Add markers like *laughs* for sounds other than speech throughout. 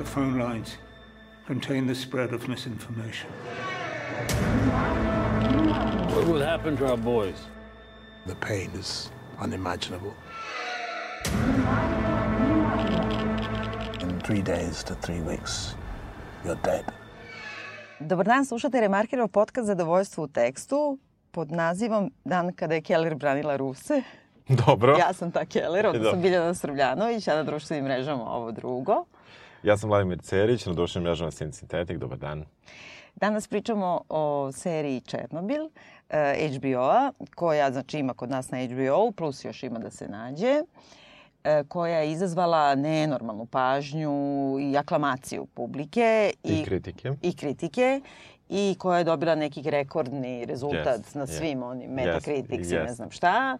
the phone lines contain the spread of misinformation. What will happen to our boys? The pain is unimaginable. In three days to three weeks, you're dead. Dobar dan, slušate Remarkerov podcast Zadovoljstvo u tekstu pod nazivom Dan kada je Keller branila Ruse. Dobro. Ja sam ta Keller, odnosno Dobro. Biljana Srbljanović, a na društvenim mrežama ovo drugo. Ja sam Vladimir Cerić, na društvenim mrežama Sin Sintetik. Dobar dan. Danas pričamo o seriji Černobil eh, HBO-a, koja znači ima kod nas na HBO-u, plus još ima da se nađe, eh, koja je izazvala nenormalnu pažnju i aklamaciju publike. I kritike. I kritike i koja je dobila neki rekordni rezultat Jest, na svim onim Jest, Metacritics i ne znam šta.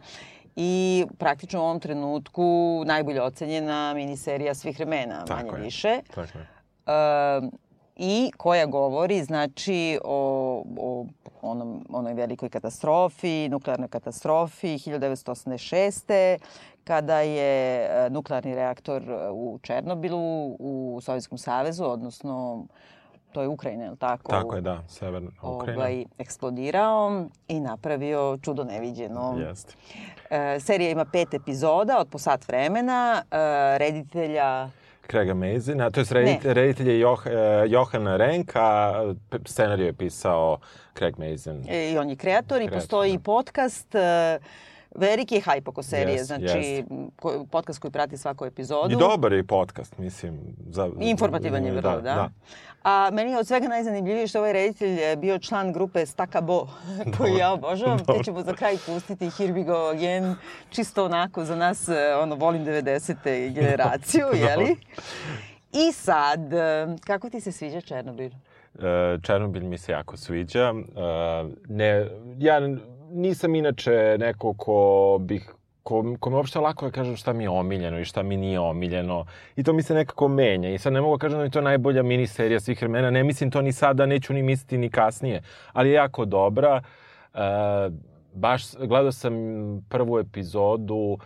I praktično u ovom trenutku najbolje ocenjena miniserija svih vremena, Tako manje je. više. Tako je. E, i koja govori znači o, o onom, onoj velikoj katastrofi, nuklearnoj katastrofi 1986. kada je e, nuklearni reaktor u Černobilu u Sovjetskom savezu, odnosno to je Ukrajina, je li tako? Tako je, da. Severna Ukrajina. Ovaj, eksplodirao i napravio čudo neviđeno. Jeste. E, serija ima pet epizoda od po sat vremena. E, reditelja Craig Mazin, to je reditelj, reditelj je Joh, eh, Johan Renk, a scenariju je pisao Craig Mazin. E, i on je kreator i Kreator, postoji da. podcast e, Veliki je hajp oko serije, Jest, znači jest. ko- podcast koji prati svaku epizodu. I dobar je podcast, mislim. Za, Informativan je vrlo, da. da. A meni je od svega najzanimljivije što ovaj reditelj je bio član grupe Staka Bo, *laughs* koju ja obožavam, te ćemo za kraj pustiti Here we go again, čisto onako za nas, e, ono, volim 90. *laughs* generaciju, jeli? I sad, e, kako ti se sviđa Černobil? E, Černobil mi se jako sviđa. Ne, ja nisam inače neko ko bih ko, ko me uopšte lako da kažem šta mi je omiljeno i šta mi nije omiljeno. I to mi se nekako menja. I sad ne mogu da kažem da je to najbolja miniserija svih vremena. Ne mislim to ni sada, neću ni misliti ni kasnije. Ali je jako dobra. E, baš gledao sam prvu epizodu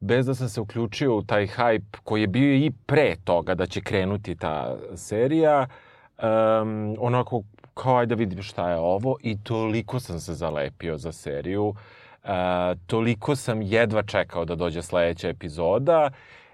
bez da sam se uključio u taj hype koji je bio i pre toga da će krenuti ta serija, um, onako kao ajde da vidim šta je ovo i toliko sam se zalepio za seriju, uh, toliko sam jedva čekao da dođe sledeća epizoda.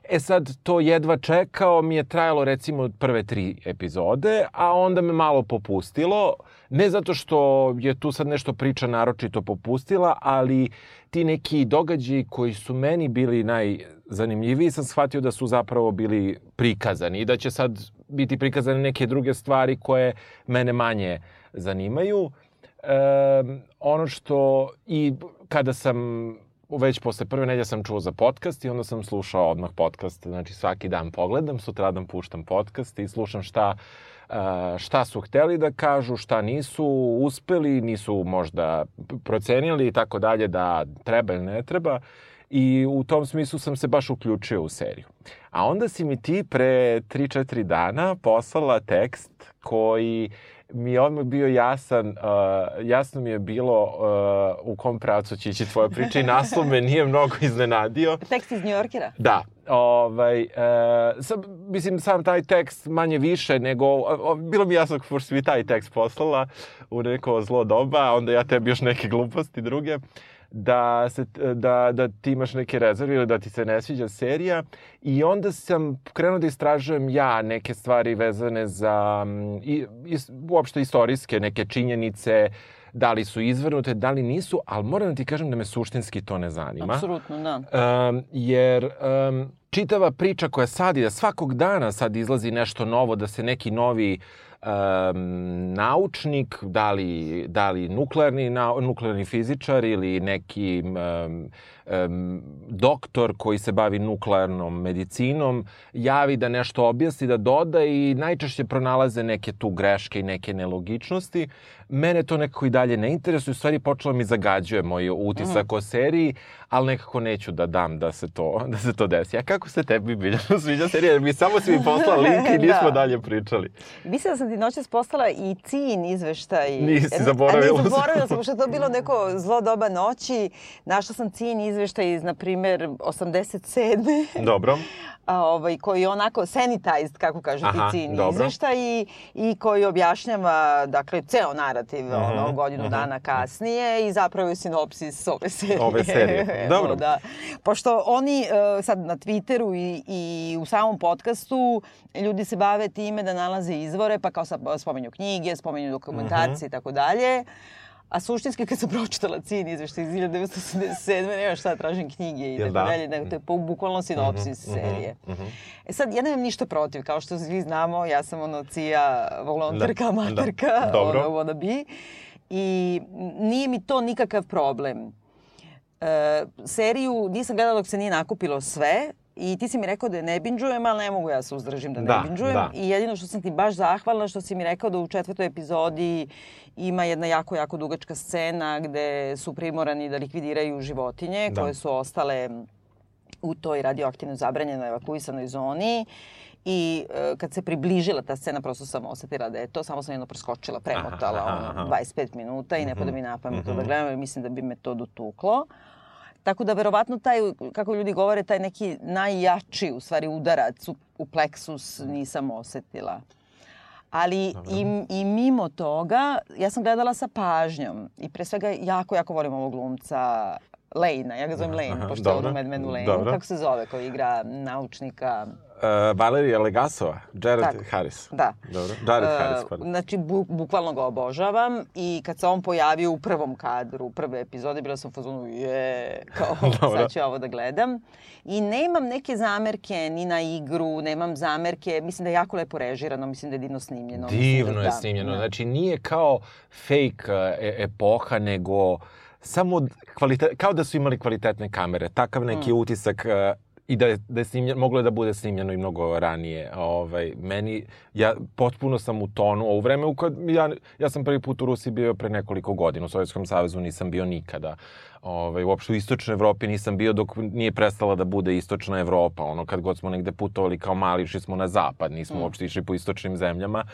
E sad, to jedva čekao mi je trajalo recimo prve tri epizode, a onda me malo popustilo. Ne zato što je tu sad nešto priča naročito popustila, ali ti neki događaji koji su meni bili najzanimljiviji sam shvatio da su zapravo bili prikazani i da će sad biti prikazane neke druge stvari koje mene manje zanimaju. E, ono što i kada sam već posle prve nedelje sam čuo za podcast i onda sam slušao odmah podcast. Znači svaki dan pogledam, sutradan puštam podcast i slušam šta e, šta su hteli da kažu, šta nisu uspeli, nisu možda procenili i tako dalje da treba ili ne treba. I u tom smislu sam se baš uključio u seriju. A onda si mi ti pre 3-4 dana poslala tekst koji mi je odmah bio jasan, uh, jasno mi je bilo uh, u kom pravcu će ići tvoja priča i naslov me nije mnogo iznenadio. *laughs* Tekst iz Njorkera. Da, ovaj, e, sam, mislim, sam taj tekst manje više nego, o, bilo mi jasno kako si mi taj tekst poslala u neko zlo doba, onda ja tebi još neke gluposti druge, da, se, da, da ti imaš neke rezerve ili da ti se ne sviđa serija i onda sam krenuo da istražujem ja neke stvari vezane za mm, i, i, uopšte istorijske neke činjenice, da li su izvrnute, da li nisu, ali moram da ti kažem da me suštinski to ne zanima. Apsolutno, da. Um, jer um, čitava priča koja sad ide, svakog dana sad izlazi nešto novo, da se neki novi um, naučnik, da li, da li nuklearni, na, nuklearni fizičar ili neki um, um, doktor koji se bavi nuklearnom medicinom, javi da nešto objasni, da doda i najčešće pronalaze neke tu greške i neke nelogičnosti. Mene to nekako i dalje ne interesuje, u stvari počelo mi zagađuje moj utisak mm. o seriji, ali nekako neću da dam da se to, *laughs* da se to desi. A kako se tebi Biljano *laughs* sviđa serija? Jer mi samo si mi poslala *laughs* link i nismo Da. dalje pričali. Mislim da sam ti noćas postala i cin izveštaj. Nisi E, zaboravila ne, sam. zaboravila sam, pošto je to bilo neko zlo doba noći. Našla sam cin izveštaj iz, na primer, 87 *laughs* Dobro. a, ovaj, koji je onako sanitized, kako kažu Aha, ti izveštaj i, i koji objašnjava, dakle, ceo narativ, Mhm, ono, godinu dana kasnije i zapravo je sinopsis ove serije. Ove serije, *laughs* Evo, dobro. Da. Pošto oni e, sad na Twitteru i, i u samom podcastu ljudi se bave time da nalaze izvore, pa kao sad spomenju knjige, spomenju dokumentarce Mhm. i tako dalje. A suštinski kad sam pročitala Cini izveštaj iz 1987. nema šta da tražim knjige i tako da? dalje, nego to je bu- bukvalno sinopsis serije. E sad, ja nemam ništa protiv, kao što svi znamo, ja sam ono cija volonterka, Da, amaterka, da, dobro. ono wannabe. I nije mi to nikakav problem. E, seriju nisam gledala dok se nije nakupilo sve i ti si mi rekao da je ne binđujem, ali ne mogu ja se uzdržim da ne Da, binđujem. da. I jedino što sam ti baš zahvalna što si mi rekao da u četvrtoj epizodi ima jedna jako, jako dugačka scena gde su primorani da likvidiraju životinje Da. koje su ostale u toj radioaktivno zabranjenoj evakuisanoj zoni i e, kad se približila ta scena, prosto sam osetila da je to, samo sam jedno preskočila, premotala Aha, aha. Mhm. 25 minuta i ne pada mi na pamet to da gledam, jer mislim da bi me to dotuklo. Tako da verovatno taj, kako ljudi govore, taj neki najjači, u stvari udarac u, u pleksus nisam osetila. Ali i, i mimo toga, ja sam gledala sa pažnjom i pre svega jako, jako volim ovog glumca Lejna, ja ga zovem *laughs* Lejn, pošto je ono Mad Menu dobro. Kako se zove koji igra naučnika? Uh, Valerija Legasova, Jared Tako. Harris. Da. Dobro. Jared E, Harris, pardon. Znači, bu, bukvalno ga obožavam i kad se on pojavio u prvom kadru, prve epizode, bila sam u fazonu, je, kao, *laughs* sad ću ovo da gledam. I nemam neke zamerke ni na igru, nemam zamerke, mislim da je jako lepo režirano, mislim da je divno snimljeno. mislim Divno da, je da, snimljeno. da. Znači, nije kao fake e epoha, nego samo kao da su imali kvalitetne kamere. Takav neki Mm. utisak e, i da je, da je snimljeno, moglo je da bude snimljeno i mnogo ranije. Ovaj, meni, ja potpuno sam u tonu, u vreme u kad ja, ja sam prvi put u Rusiji bio pre nekoliko godina, u Sovjetskom savezu nisam bio nikada. Ovaj, uopšte u Istočnoj Evropi nisam bio dok nije prestala da bude Istočna Evropa. Ono, kad god smo negde putovali kao mali, išli smo na zapad, nismo uopšte išli po istočnim zemljama.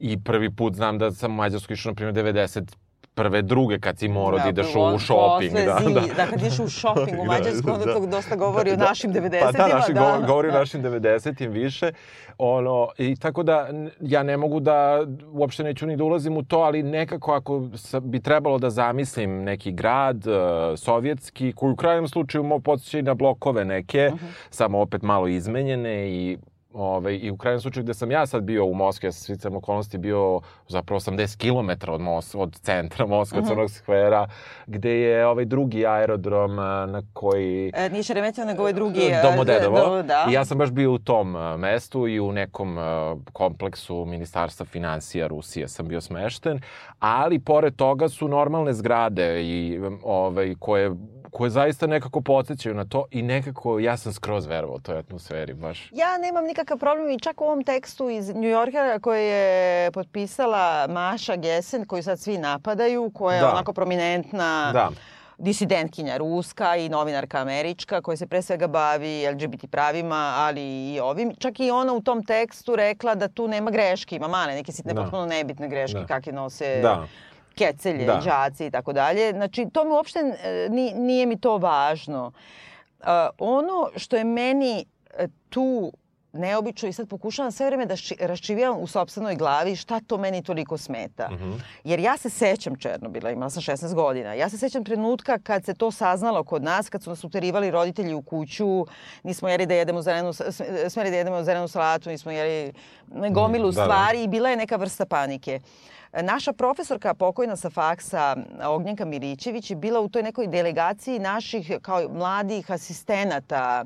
I prvi put znam da sam u Mađarsku išao, na primjer, 90 prve, druge, kad si morao da, ideš u shopping. Da, zi, da. da. kad ideš u shopping u Da, Mađarsku, onda da. to dosta govori o Da, našim 90-ima. Pa da, naši, da. go, govori o našim 90-im više. Ono, I tako da ja ne mogu da, uopšte neću ni da ulazim u to, ali nekako ako bi trebalo da zamislim neki grad uh, sovjetski, koji u krajnjem slučaju mo podsjeća i na blokove neke, samo opet malo izmenjene i Ove, I u krajnjem slučaju gde sam ja sad bio u Moskvi, ja sam svicam okolnosti bio zapravo 80 km od, Mos, od centra Moskva, Crnog skvera, gde je ovaj drugi aerodrom a, na koji... E, nije Šeremetjevo, nego ovaj drugi... e, Domodedovo. do- Da. I ja sam baš bio u tom mestu i u nekom kompleksu Ministarstva financija Rusije sam bio smešten, ali pored toga su normalne zgrade i ovaj, koje koje zaista nekako podsjećaju na to i nekako ja sam skroz verovao toj atmosferi baš. Ja nemam nikakav problem i čak u ovom tekstu iz New Yorkera koji je potpisala Maša Gesen, koju sad svi napadaju, koja je Da. onako prominentna Da. disidentkinja ruska i novinarka američka koja se pre svega bavi LGBT pravima, ali i ovim. Čak i ona u tom tekstu rekla da tu nema greške, ima male, neke sitne, Da. potpuno nebitne greške, Da. kakve nose Da. kecelje, Da. đaci i tako dalje. Znači, to mi uopšte e, ni, nije mi to važno. Uh, ono što je meni e, tu neobično i sad pokušavam sve vreme da ši, u sopstvenoj glavi šta to meni toliko smeta. Mhm. Jer ja se sećam Černobila, imala sam 16 godina. Ja se sećam trenutka kad se to saznalo kod nas, kad su nas uterivali roditelji u kuću, nismo jeli da jedemo zelenu, sme- smeli da jedemo zelenu salatu, nismo jeli gomilu Da, da. stvari i bila je neka vrsta panike. Naša profesorka pokojna sa faksa Ognjenka Milićević je bila u toj nekoj delegaciji naših kao mladih asistenata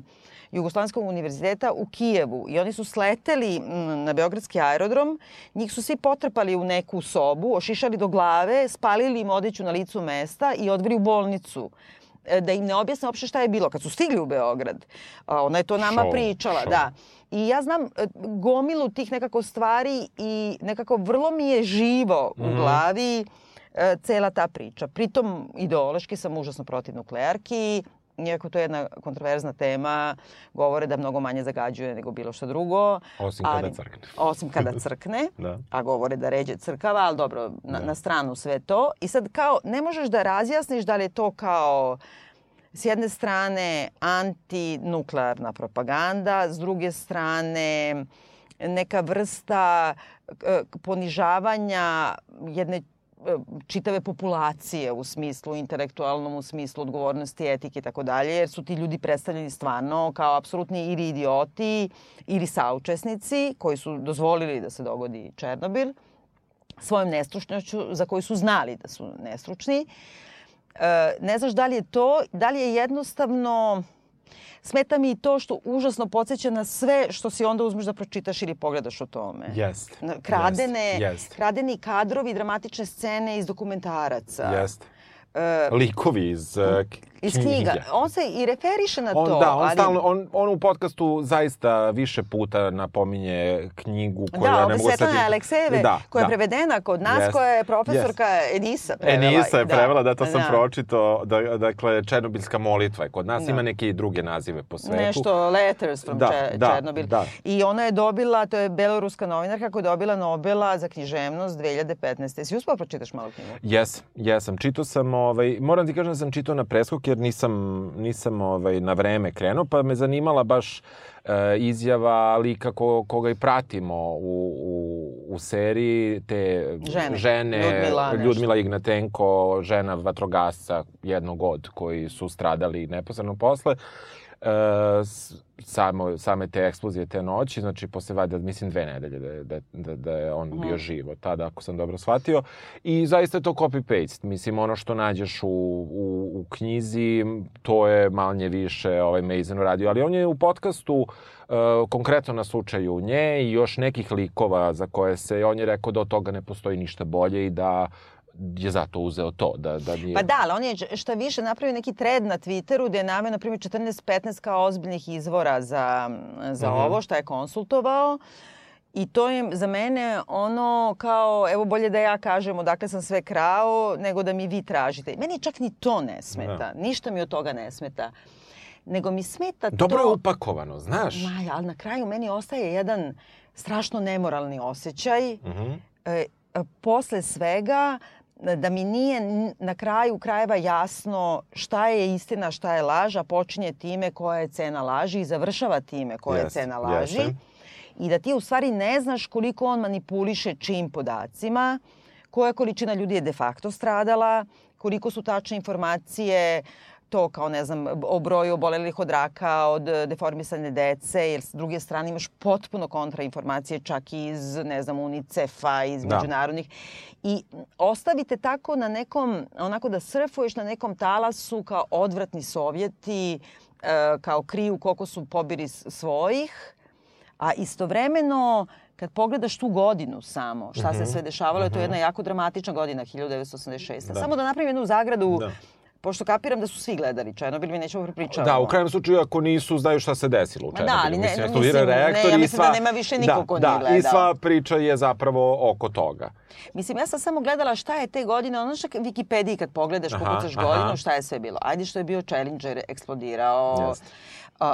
Jugoslovenskog univerziteta u Kijevu i oni su sleteli mm, na Beogradski aerodrom, njih su svi potrpali u neku sobu, ošišali do glave, spalili im odeću na licu mesta i odveli u bolnicu E, da im ne objasne uopšte šta je bilo kad su stigli u Beograd. Ona je to nama Šou, pričala, šou. da. I ja znam e, gomilu tih nekako stvari i nekako vrlo mi je živo u Mhm. glavi e, cela ta priča. Pritom ideološki sam užasno protiv nuklearki, iako to je jedna kontroverzna tema, govore da mnogo manje zagađuje nego bilo što drugo. Osim kada crkne. *laughs* Osim kada crkne, *laughs* Da. a govore da ređe crkava, ali dobro, na, Da. na stranu sve to. I sad kao, ne možeš da razjasniš da li je to kao s jedne strane antinuklearna propaganda, s druge strane neka vrsta ponižavanja jedne čitave populacije u smislu intelektualnom, u smislu odgovornosti, etike i tako dalje, jer su ti ljudi predstavljeni stvarno kao apsolutni ili idioti ili saučesnici koji su dozvolili da se dogodi Černobil svojom nestručnošću za koju su znali da su nestručni. E, ne znaš da li je to, da li je jednostavno smeta mi i to što užasno podsjeća na sve što si onda uzmeš da pročitaš ili pogledaš o tome. Jest. Kradene, jest. kradeni kadrovi, dramatične scene iz dokumentaraca. Jest. Uh, Likovi iz uh, iz knjiga. On se i referiše na on, to. Da, on, ali... stalno, on, on u podcastu zaista više puta napominje knjigu koju da, ja ne mogu Svetlana sad... Aleksejeve, da, koja je da. prevedena kod nas, Jest. koja je profesorka Jest. Enisa prevela. Enisa je prevela, da, to sam da. pročito. Da, dakle, Černobilska molitva je kod nas. Da. Ima neke druge nazive po svetu. Nešto Letters from Da, Če- da, Černobil. da. I ona je dobila, to je beloruska novinarka koja je dobila Nobela za književnost 2015. Jesi uspela pročitaš malo knjigu? Jes, jesam. Čitao sam, ovaj, moram ti kažem da sam čitao na preskok jer nisam, nisam ovaj, na vreme krenuo, pa me zanimala baš e, izjava lika ko, koga i pratimo u, u, u seriji, te Žene. žene Ljudmila nešto. Ljudmila Ignatenko, žena vatrogasca jednog od koji su stradali neposredno posle. E, samo, same te eksplozije te noći, znači posle valjda, mislim, dve nedelje da je, da, da, da je on bio živ od tada, ako sam dobro shvatio. I zaista je to copy-paste. Mislim, ono što nađeš u, u, u knjizi, to je manje više ovaj Mason uradio. Ali on je u podcastu, uh, konkretno na slučaju nje i još nekih likova za koje se, on je rekao da od toga ne postoji ništa bolje i da je zato uzeo to, da, da nije... Pa da, ali on je šta više napravio neki thread na Twitteru gde je naveo, na primjer, 14-15 kao ozbiljnih izvora za, za Mhm. ovo, šta je konsultovao. I to je za mene ono kao, evo bolje da ja kažem odakle sam sve krao, nego da mi vi tražite. Meni čak ni to ne smeta. Da. Ništa mi od toga ne smeta. Nego mi smeta Dobro je to... upakovano, znaš. Maja, ali na kraju meni ostaje jedan strašno nemoralni osjećaj. Mhm. E, e, posle svega da mi nije na kraju krajeva jasno šta je istina, šta je laž, a počinje time koja je cena laži i završava time koja je Jeste, cena laži. jeste. I da ti u stvari ne znaš koliko on manipuliše čim podacima, koja količina ljudi je de facto stradala, koliko su tačne informacije to kao ne znam o broju obolelih od raka, od e, deformisane dece, jer s druge strane imaš potpuno kontrainformacije čak i iz ne znam UNICEF-a, iz Da. međunarodnih. I ostavite tako na nekom, onako da surfuješ na nekom talasu kao odvratni Sovjeti, e, kao kriju koliko su pobiri svojih, a istovremeno kad pogledaš tu godinu samo, šta se sve dešavalo, je to jedna jako dramatična godina, 1986. Mhm. Da. Samo da napravim jednu zagradu, Da. Pošto kapiram da su svi gledali Černobil, mi nećemo prepričavamo. Da, u krajnjem slučaju ako nisu, znaju šta se desilo u Černobilu. da, ali ne- mislim, mislim, ne, ja i mislim da sva... nema više niko da, ko da, nije i gledao. sva priča je zapravo oko toga. Mislim, ja sam samo gledala šta je te godine, ono što Wikipediji kad pogledaš, Aha, pokucaš aha. godinu, šta je sve bilo. Ajde što je bio Challenger eksplodirao. Jeste.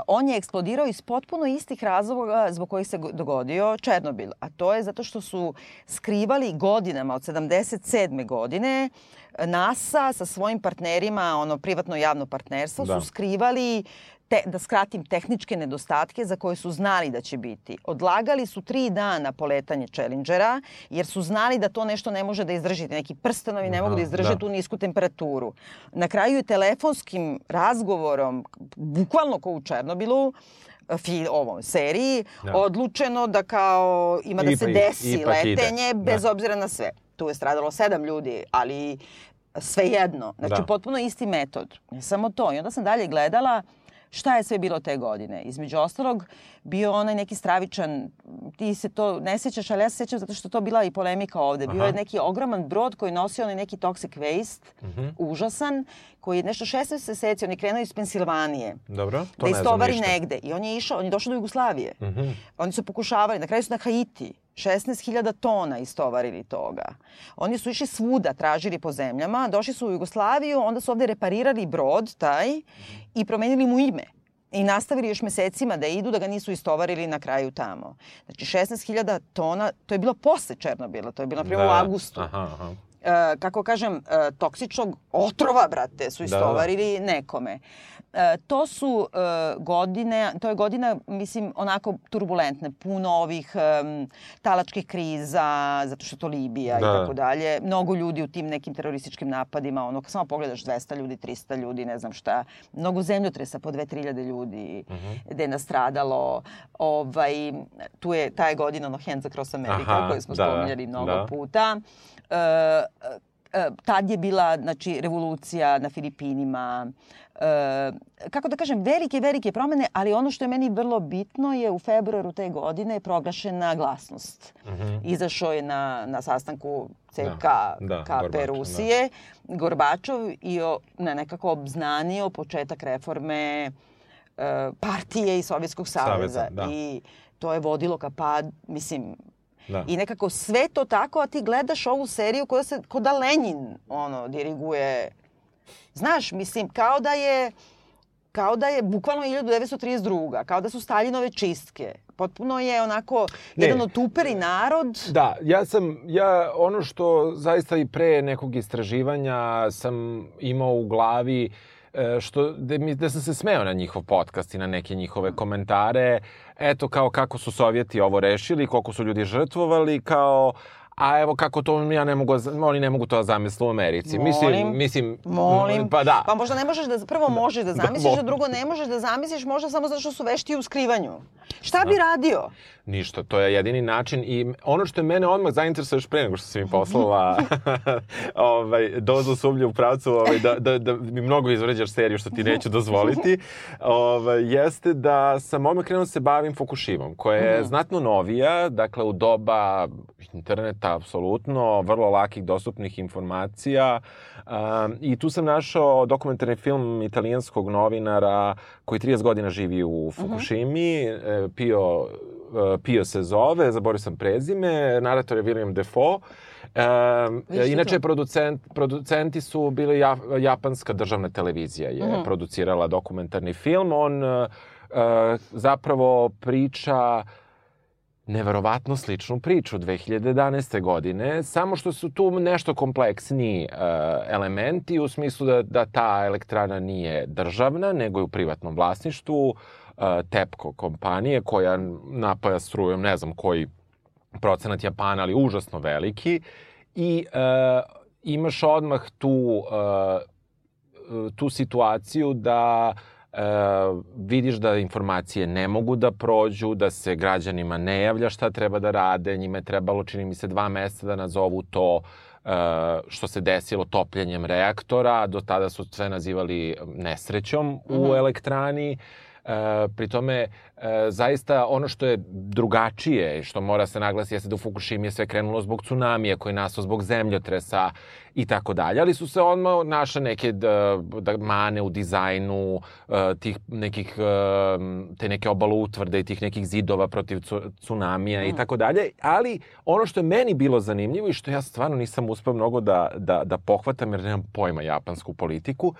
On je eksplodirao iz potpuno istih razloga zbog kojih se go- dogodio Černobil. A to je zato što su skrivali godinama od 77. godine NASA sa svojim partnerima, ono privatno javno partnerstvo, Da. su skrivali te, da skratim tehničke nedostatke za koje su znali da će biti. Odlagali su tri dana poletanje Challengera jer su znali da to nešto ne može da izdrži. Neki prstenovi ne mogu da izdrže da. tu nisku temperaturu. Na kraju je telefonskim razgovorom, bukvalno kao u Černobilu, fi, ovom seriji, Da. odlučeno da kao ima da se Ipak- desi ide. letenje Da. bez obzira na sve. Tu je stradalo sedam ljudi, ali svejedno. Znači, Da. potpuno isti metod. Ne samo to. I onda sam dalje gledala šta je sve bilo te godine. Između ostalog, bio onaj neki stravičan, ti se to ne sjećaš, ali ja se sjećam zato što to bila i polemika ovde. Bio Aha. je neki ogroman brod koji nosio onaj neki toxic waste, Mhm. užasan, koji je nešto 16 meseci, on je krenuo iz Pensilvanije. Dobro, to da ne znam ništa. negde. I on je išao, on je došao do Jugoslavije. Mhm. Oni su pokušavali, na kraju su na Haiti 16.000 tona istovarili toga. Oni su išli svuda, tražili po zemljama, došli su u Jugoslaviju, onda su ovde reparirali brod taj i promenili mu ime. I nastavili još mesecima da idu, da ga nisu istovarili na kraju tamo. Znači 16.000 tona, to je bilo posle Černobila, to je bilo na primjer u Da. avgustu. Aha, aha. E, kako kažem, e, toksičnog otrova, brate, su Da, istovarili nekome. E, to su e, godine, to je godina, mislim, onako turbulentne, puno ovih talačkih kriza, zato što je to Libija Da. i tako dalje. Mnogo ljudi u tim nekim terorističkim napadima, ono, samo pogledaš 200 ljudi, 300 ljudi, ne znam šta. Mnogo zemljotresa, po 2-3 ljudi, Mhm. gde je nastradalo. Ovaj, tu je, ta je godina, ono, Hands Across America, Aha, koju smo da, spominjali mnogo da. puta. Tad je bila znači, revolucija na Filipinima. E, kako da kažem, velike, velike promene, ali ono što je meni vrlo bitno je u februaru te godine je proglašena glasnost. Mhm. Izašao je na, na sastanku CK da, KP Gorbačov, Rusije, Gorbačov i o, ne, nekako obznanio početak reforme e, partije i Sovjetskog saveza. Saveza, da. I to je vodilo ka pad, mislim, Da. I nekako sve to tako, a ti gledaš ovu seriju koja se, ko da Lenin, ono, diriguje. Znaš, mislim, kao da je, kao da je bukvalno 1932. Kao da su Staljinove čistke. Potpuno je onako Ne. jedan otuperi narod. Da, ja sam, ja ono što zaista i pre nekog istraživanja sam imao u glavi e, što, da, mi, da sam se smeo na njihov podcast i na neke njihove komentare, eto kao kako su Sovjeti ovo rešili, koliko su ljudi žrtvovali, kao a evo kako to ja ne mogu, oni ne mogu to da zamisle u Americi. Mislim, Molim, mislim, Molim. pa da. Pa možda ne možeš da, prvo možeš da zamisliš, molim. a drugo ne možeš da zamisliš možda samo zato što su vešti u skrivanju. Šta bi radio? Ništa, to je jedini način i ono što je mene odmah zainteresuje još pre nego što si mi poslala *laughs* ovaj, dozu sumnje u pravcu ovaj, da, da, da mi mnogo izvređaš seriju što ti neću dozvoliti, ovaj, jeste da sam odmah krenuo da se bavim Fukushimom, koja je znatno novija, dakle u doba interneta apsolutno, vrlo lakih dostupnih informacija um, i tu sam našao dokumentarni film italijanskog novinara koji 30 godina živi u Fukushimi, e, Pio e, Pio se zove, zaboravio sam prezime, narator je William Defoe. Um, ti inače, producent, producenti su bili ja, japanska državna televizija je Mhm. producirala dokumentarni film. On uh, uh, zapravo priča neverovatno sličnu priču 2011. godine, samo što su tu nešto kompleksniji uh, elementi u smislu da, da ta elektrana nije državna, nego je u privatnom vlasništvu uh, TEPCO kompanije koja napaja strujom, ne znam koji procenat Japana, ali užasno veliki. I uh, imaš odmah tu, uh, tu situaciju da e, vidiš da informacije ne mogu da prođu, da se građanima ne javlja šta treba da rade, njima je trebalo, čini mi se, dva meseca da nazovu to e, što se desilo topljenjem reaktora, do tada su sve nazivali nesrećom u Mhm. elektrani. E, pri tome, e, zaista ono što je drugačije i što mora se naglasiti jeste da u Fukushimi je sve krenulo zbog tsunamija koji je nastao zbog zemljotresa i tako dalje, ali su se odmah našle neke da, da mane u dizajnu e, tih nekih, e, te neke obalutvrde i tih nekih zidova protiv tsunamija i tako dalje, ali ono što je meni bilo zanimljivo i što ja stvarno nisam uspeo mnogo da, da, da pohvatam jer nemam pojma japansku politiku,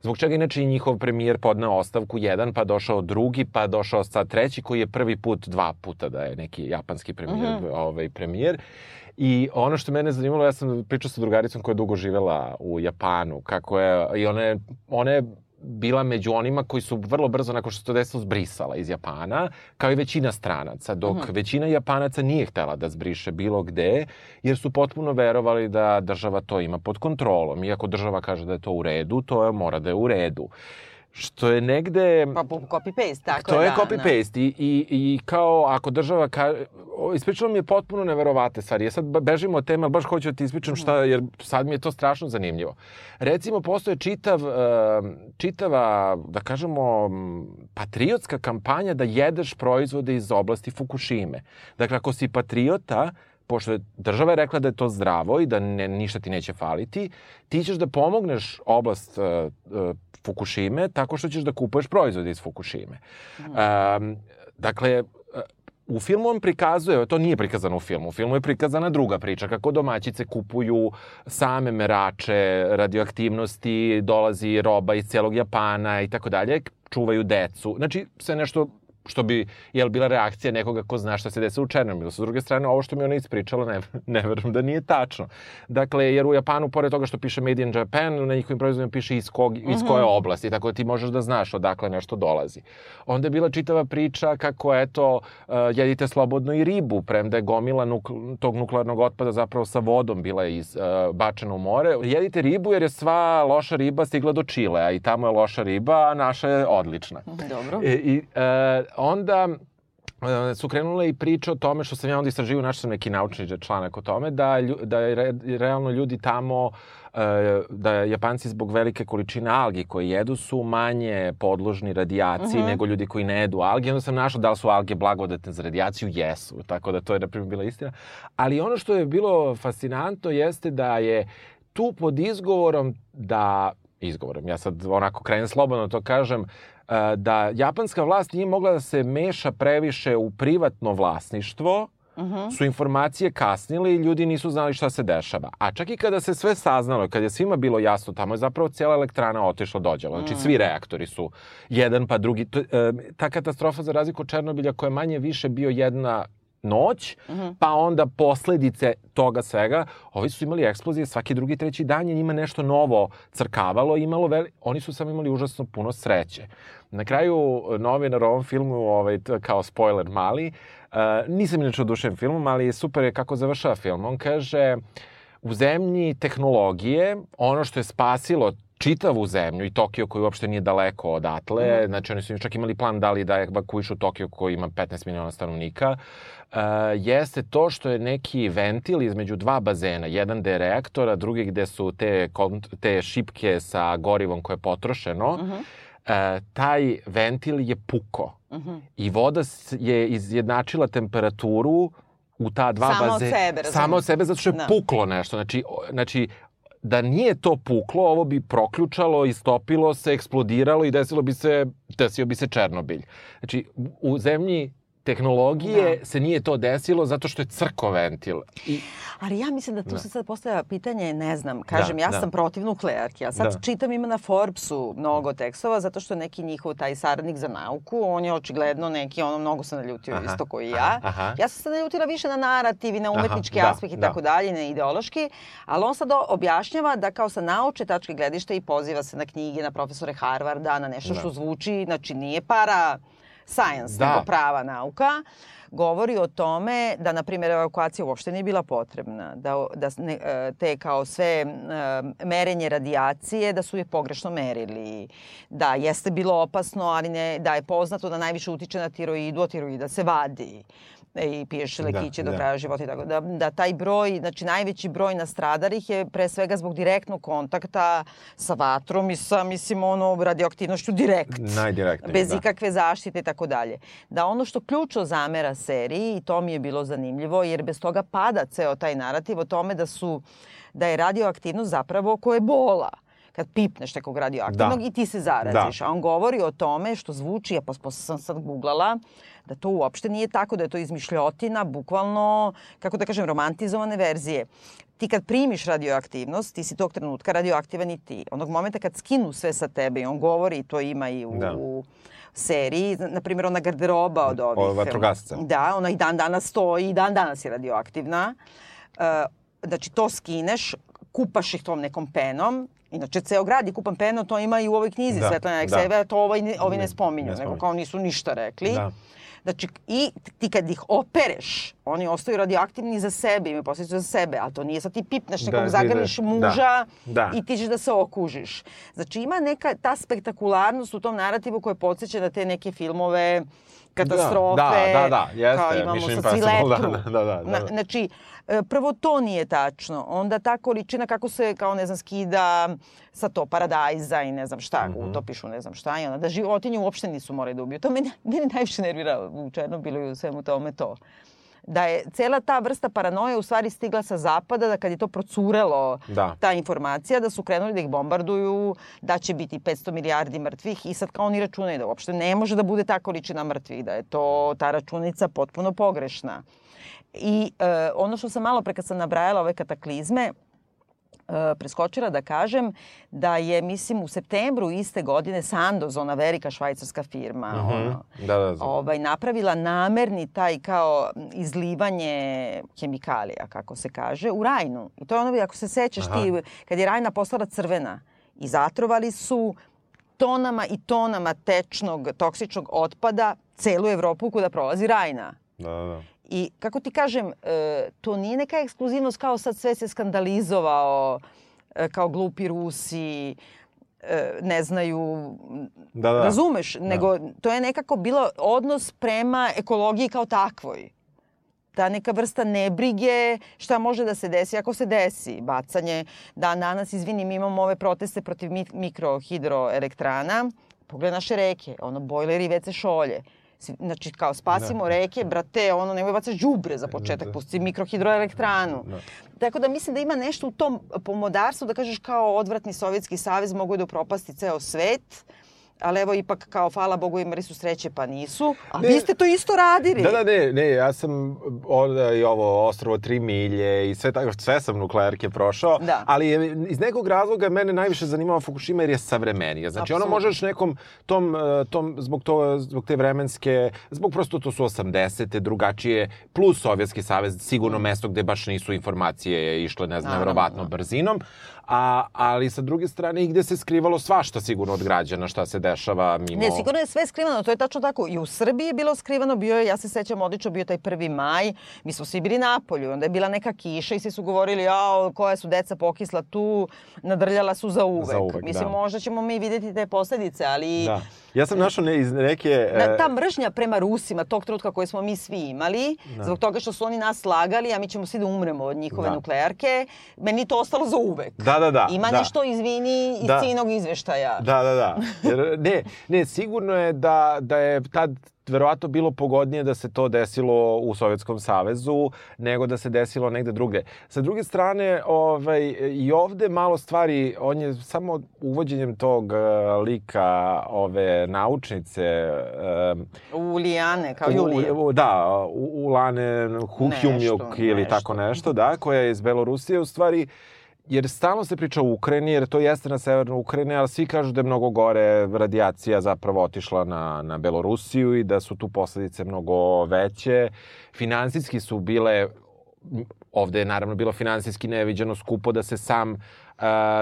zbog čega inače i njihov premijer podneo ostavku jedan, pa došao drugi, pa došao sad treći koji je prvi put, dva puta da je neki japanski premijer, Mhm. ovaj, premijer. I ono što mene zanimalo, ja sam pričao sa drugaricom koja je dugo živela u Japanu, kako je, i ona je, ona je bila među onima koji su vrlo brzo, nakon što se to desilo, zbrisala iz Japana, kao i većina stranaca, dok Mhm. većina Japanaca nije htela da zbriše bilo gde, jer su potpuno verovali da država to ima pod kontrolom. Iako država kaže da je to u redu, to je, mora da je u redu. Što je negde... Pa po- copy-paste, tako to je da, copy-paste i, i, i kao ako država kaže, ispričalo mi je potpuno neverovatne stvari. Ja sad ba- bežim od teme, ali baš hoću da ti ispričam šta, jer sad mi je to strašno zanimljivo. Recimo, postoje čitav, čitava, da kažemo, patriotska kampanja da jedeš proizvode iz oblasti Fukushime. Dakle, ako si patriota, pošto je država je rekla da je to zdravo i da ne, ništa ti neće faliti, ti ćeš da pomogneš oblast uh, uh, Fukushime tako što ćeš da kupuješ proizvode iz Fukushime. Um, dakle, uh, u filmu on prikazuje, to nije prikazano u filmu, u filmu je prikazana druga priča, kako domaćice kupuju same merače radioaktivnosti, dolazi roba iz celog Japana i tako dalje, čuvaju decu. Znači, sve nešto što bi, jel, bila reakcija nekoga ko zna šta se desilo u Černobilu. Sa druge strane, ovo što mi ona ispričala, ne, ne verujem da nije tačno. Dakle, jer u Japanu, pored toga što piše Made in Japan, na njihovim proizvodima piše iz, kog, iz koje oblasti, tako da ti možeš da znaš odakle nešto dolazi. Onda je bila čitava priča kako, eto, uh, jedite slobodno i ribu, premda je gomila nuk, tog nuklearnog otpada zapravo sa vodom bila iz, uh, bačena u more. Jedite ribu jer je sva loša riba stigla do Čilea i tamo je loša riba, a naša je odlična. Dobro. I, i e, onda e, su krenule i priče o tome što sam ja onda istraživao, našao sam neki naučni članak o tome, da, lju, da je re, realno ljudi tamo e, da Japanci zbog velike količine algi koje jedu su manje podložni radijaciji uh Mhm. -huh. nego ljudi koji ne jedu alge. Onda sam našao da li su alge blagodatne za radijaciju, jesu. Tako da to je, na primjer, bila istina. Ali ono što je bilo fascinantno jeste da je tu pod izgovorom da izgovorom, ja sad onako krenem slobodno to kažem, da japanska vlast nije mogla da se meša previše u privatno vlasništvo, Uh -huh. su informacije kasnile i ljudi nisu znali šta se dešava. A čak i kada se sve saznalo, kad je svima bilo jasno, tamo je zapravo cijela elektrana otišla dođela. Znači svi reaktori su jedan pa drugi. E, ta katastrofa za razliku od Černobilja koja je manje više bio jedna noć, uh -huh. pa onda posledice toga svega, ovi su imali eksplozije svaki drugi, treći dan je njima nešto novo crkavalo, imalo veli... oni su samo imali užasno puno sreće. Na kraju novinar u ovom filmu, ovaj, kao spoiler mali, uh, nisam inače odušen filmom, ali super je kako završava film. On kaže, u zemlji tehnologije, ono što je spasilo čitavu zemlju i Tokio koji uopšte nije daleko odatle, mm. znači oni su čak imali plan da li da evakuišu Tokio koji ima 15 miliona stanovnika, uh, jeste to što je neki ventil između dva bazena, jedan gde je reaktor, a drugi gde su te, te šipke sa gorivom koje je potrošeno, mm -hmm. Uh, taj ventil je puko uh -huh. i voda je izjednačila temperaturu u ta dva bazena. Samo od sebe, Samo od sebe, zato što je da. puklo nešto. Znači, znači, da nije to puklo, ovo bi proključalo, istopilo se, eksplodiralo i desilo bi se, desio bi se Černobilj. Znači, u zemlji tehnologije da. se nije to desilo zato što je crko ventil. I... Ali ja mislim da tu da. se sad postavlja pitanje, ne znam, kažem, da, ja da. sam protiv nuklearke, ja sad da. čitam ima na Forbesu mnogo tekstova, zato što neki njihov taj saradnik za nauku, on je očigledno neki, ono mnogo se naljutio aha, isto koji ja. Aha. Ja sam se naljutila više na narativ i na umetnički aha, aspekt da, i tako da. dalje, na ideološki, ali on sad objašnjava da kao sa nauče tačke gledišta i poziva se na knjige, na profesore Harvarda, na nešto da. što zvuči, znači nije para science, da. nego prava nauka, govori o tome da, na primjer, evakuacija uopšte nije bila potrebna, da, da ne, te kao sve merenje radijacije, da su je pogrešno merili, da jeste bilo opasno, ali ne, da je poznato da najviše utiče na tiroidu, a tiroida se vadi i piješ lekiće da, do kraja da. života i tako da, da taj broj, znači najveći broj nastradalih je pre svega zbog direktnog kontakta sa vatrom i sa, mislim, ono, radioaktivnošću direkt. Najdirektnije, Bez da. ikakve zaštite i tako dalje. Da ono što ključno zamera seriji, i to mi je bilo zanimljivo, jer bez toga pada ceo taj narativ o tome da su, da je radioaktivnost zapravo ko je bola kad pipneš nekog radioaktivnog da. i ti se zaraziš. Da. A on govori o tome što zvuči, ja posle sam sad googlala, da to uopšte nije tako, da je to izmišljotina, bukvalno, kako da kažem, romantizovane verzije. Ti kad primiš radioaktivnost, ti si tog trenutka radioaktivan i ti. Onog momenta kad skinu sve sa tebe i on govori, to ima i u, da. u seriji, na primjer ona garderoba od ovih... Od vatrogasca. Da, ona i dan danas stoji i dan danas je radioaktivna. Uh, znači to skineš, kupaš ih tom nekom penom, Inače, ceo grad je kupan penom, to ima i u ovoj knjizi da, Svetlana Aleksejeva, da. to ovaj, ne, ovi ne, ne spominju, ne nego kao nisu ništa rekli. Da. Znači, i ti kad ih opereš, oni ostaju radioaktivni za sebe, imaju posljedicu za sebe, a to nije sad ti pipneš nekog, da, zagrliš da, muža da, da. i ti ćeš da se okužiš. Znači, ima neka ta spektakularnost u tom narativu koja podsjeća na te neke filmove katastrofe. Da, da, da, jeste. Kao imamo Mission sa Ciletru. Da, da, da, da. Znači, prvo to nije tačno. Onda ta količina kako se, kao ne znam, skida sa to paradajza i ne znam šta, mm -hmm. utopišu ne znam šta. I onda da životinje uopšte nisu morali da ubiju. To mene, *laughs* mene najviše nervira u Černobilu i u svemu tome to da je cela ta vrsta paranoje u stvari stigla sa zapada, da kad je to procurelo, da. ta informacija, da su krenuli da ih bombarduju, da će biti 500 milijardi mrtvih i sad kao oni računaju da uopšte ne može da bude ta količina mrtvih, da je to ta računica potpuno pogrešna. I e, ono što sam malo pre kad sam nabrajala ove kataklizme, e, preskočila da kažem da je, mislim, u septembru iste godine Sandoz, ona velika švajcarska firma, uh -huh. ono, Da, da, da. ovaj, napravila namerni taj kao izlivanje hemikalija, kako se kaže, u Rajnu. I to je ono, ako se sećaš Aha. ti, kad je Rajna postala crvena i zatrovali su tonama i tonama tečnog, toksičnog otpada celu Evropu kuda prolazi Rajna. Da, da, da. I kako ti kažem, e, to nije neka ekskluzivnost kao sad sve se skandalizovao, e, kao glupi Rusi, e, ne znaju, Da, da. razumeš, nego to je nekako bilo odnos prema ekologiji kao takvoj. Ta neka vrsta nebrige šta može da se desi ako se desi. Bacanje, dan danas, izvini, mi imamo ove proteste protiv mi- mikrohidroelektrana. Pogledaj naše reke, ono, bojleri već se šolje. Znači, kao spasimo Da. reke, brate, ono, nemoj bacaš đubre za početak, Da. pusti mikrohidroelektranu. Da. Tako da mislim da ima nešto u tom pomodarstvu, da kažeš kao odvratni Sovjetski savez mogu da upropasti ceo svet, ali evo ipak kao hvala Bogu imali su sreće pa nisu, a Ne. vi ste to isto radili. Da, da, ne, ne, ja sam onda i ovo Ostrovo tri milje i sve tako, sve sam nuklearke prošao, Da. ali je, iz nekog razloga mene najviše zanimava Fukushima jer je savremenija. Znači, ono Apsolutno. možeš nekom tom, eh, tom zbog, to, zbog te vremenske, zbog prosto to su 80. drugačije, plus Sovjetski savez, sigurno mesto gde baš nisu informacije išle, ne znam, Mm. Nevrovatno da. brzinom, a, ali sa druge strane i gde se skrivalo svašta sigurno od građana, šta se dešava mimo... Ne, sigurno je sve skrivano, to je tačno tako. I u Srbiji je bilo skrivano, bio je, ja se sećam odlično, bio taj prvi maj, mi smo svi bili na polju, onda je bila neka kiša i svi su govorili, jao, koja su deca pokisla tu, nadrljala su za uvek. Za uvek, Mislim, da. možda ćemo mi videti te posledice, ali... Da. Ja sam našao ne, iz neke... Na, e, ta mržnja prema Rusima, tog trenutka koje smo mi svi imali, Da. zbog toga što su oni nas slagali, a mi ćemo svi da umremo od njihove Da. nuklearke, meni to ostalo za uvek. Da, da, da. Ima da. nešto, izvini, iz Da. cijenog izveštaja. Da, da, da. Jer, ne, ne, sigurno je da, da je tad verovatno bilo pogodnije da se to desilo u Sovjetskom savezu nego da se desilo negde drugde. Sa druge strane, ovaj, i ovde malo stvari, on je samo uvođenjem tog uh, lika ove naučnice um, U Lijane, kao Julije. U, u, da, u, u Lane Huhjumjuk ili nešto. tako nešto, da, koja je iz Belorusije u stvari jer stalno se priča o Ukrajini, jer to jeste na severnu Ukrajine, ali svi kažu da je mnogo gore radijacija zapravo otišla na, na Belorusiju i da su tu posledice mnogo veće. Finansijski su bile, ovde je naravno bilo finansijski neviđeno skupo da se sam uh,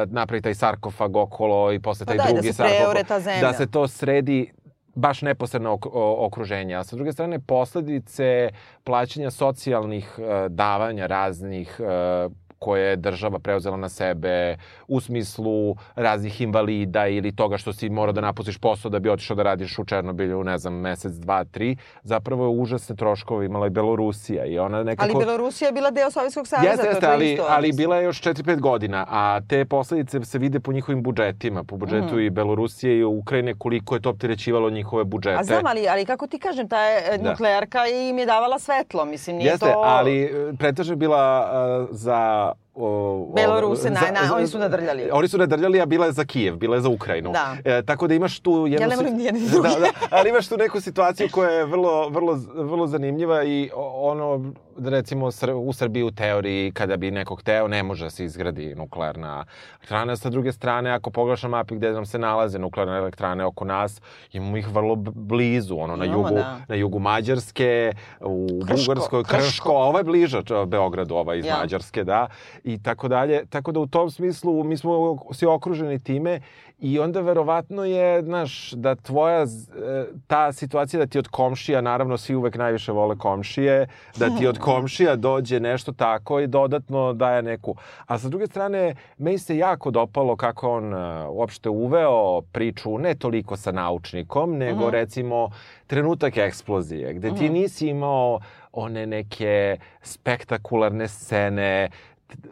napravi taj sarkofag okolo i posle Pa taj da, i da drugi se preore sarkofag. Da se to sredi baš neposredno okruženje. A sa druge strane, posledice plaćanja socijalnih e, davanja raznih e, koje je država preuzela na sebe u smislu raznih invalida ili toga što si morao da napustiš posao da bi otišao da radiš u Černobilju, ne znam, mesec, dva, tri, zapravo je užasne troškove imala i Belorusija i ona nekako... Ali Belorusija je bila deo Sovjetskog saveza, Jeste, to je jeste, ali, isto. ali bila je još 4-5 godina, a te posledice se vide po njihovim budžetima, po budžetu Mhm. i Belorusije i Ukrajine, koliko je to opterećivalo njihove budžete. A znam, ali, ali kako ti kažem, ta je, Da. nuklearka im je davala svetlo, mislim, nije Jeste, to... ali e, pretežno je bila uh, za... uh, O, Beloruse, na- na- oni su nadrljali. Oni su nadrljali, a bila je za Kijev, bila je za Ukrajinu. Da. E, tako da imaš tu jednu... Ja ne volim ni jedni ni *laughs* drugi. Da, da, ali imaš tu neku situaciju koja je vrlo, vrlo, vrlo zanimljiva i ono, recimo u Srbiji u teoriji, kada bi neko hteo, ne može da se izgradi nuklearna elektrana. Sa druge strane, ako pogledaš mapi gde nam se nalaze nuklearne elektrane oko nas, imamo ih vrlo blizu, ono, na Imamo, jugu, da. na jugu Mađarske, u Krško, Bugarskoj, Krško. Krško, ovo je bliže č- Beogradu, ova iz Ja. Mađarske, da, i tako dalje. Tako da u tom smislu mi smo svi okruženi time i onda verovatno je, znaš, da tvoja, e, ta situacija da ti od komšija, naravno svi uvek najviše vole komšije, da ti od komšija dođe nešto tako i dodatno daje neku. A sa druge strane, meni se jako dopalo kako on e, uopšte uveo priču, ne toliko sa naučnikom, nego Mhm. recimo trenutak eksplozije, gde ti Mhm. nisi imao one neke spektakularne scene,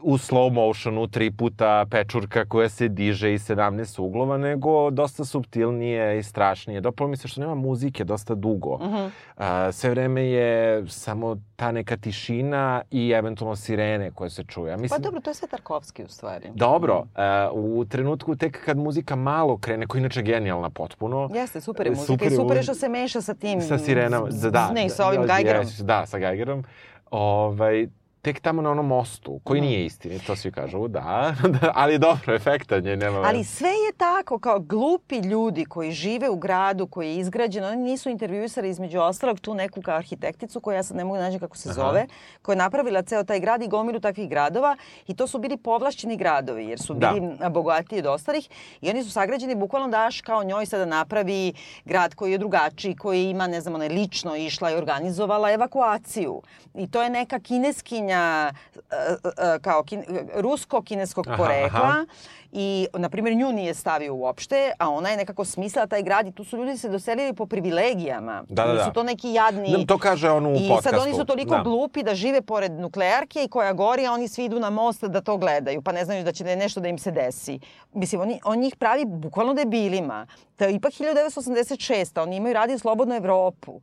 u slow motionu tri puta pečurka koja se diže i 17 uglova, nego dosta subtilnije i strašnije. Dopalo mi se što nema muzike dosta dugo. Mhm. A, sve vreme je samo ta neka tišina i eventualno sirene koje se čuje. Ja Pa Mislim, dobro, to je sve Tarkovski u stvari. Dobro, e, u trenutku tek kad muzika malo krene, koja je inače genijalna potpuno, Jeste, super je muzika Super i je super je što se meša sa tim... sa sirenama, da. Ne, sa ovim Geigerom. Da, sa Geigerom. Ovaj, tek tamo na onom mostu, koji nije istini, to svi kažu, da, *laughs* da ali dobro, efektan je, nema Ali sve je tako, kao glupi ljudi koji žive u gradu koji je izgrađen, oni nisu intervjuisali između ostalog tu neku kao arhitekticu koja ja sad ne mogu da nađem kako se Aha. zove, koja je napravila ceo taj grad i gomilu takvih gradova i to su bili povlašćeni gradovi jer su Da. bili bogatiji od ostalih i oni su sagrađeni bukvalno daš kao njoj sada napravi grad koji je drugačiji, koji ima, ne znam, ona je lično išla i organizovala evakuaciju. I to je neka kineskinja, e, e, kao kin, rusko-kineskog Aha, porekla aha. I, na primjer, nju nije stavio uopšte, a ona je nekako smislila taj grad i tu su ljudi se doselili po privilegijama. Da, da, Nisu da. to neki jadni... Da, to kaže on u I podcastu. sad oni su toliko Da. glupi da žive pored nuklearke i koja gori, a oni svi idu na most da to gledaju, pa ne znaju da će da je nešto da im se desi. Mislim, oni, on njih pravi bukvalno debilima. To je ipak 1986. Oni imaju Radio Slobodnu Evropu. Uh,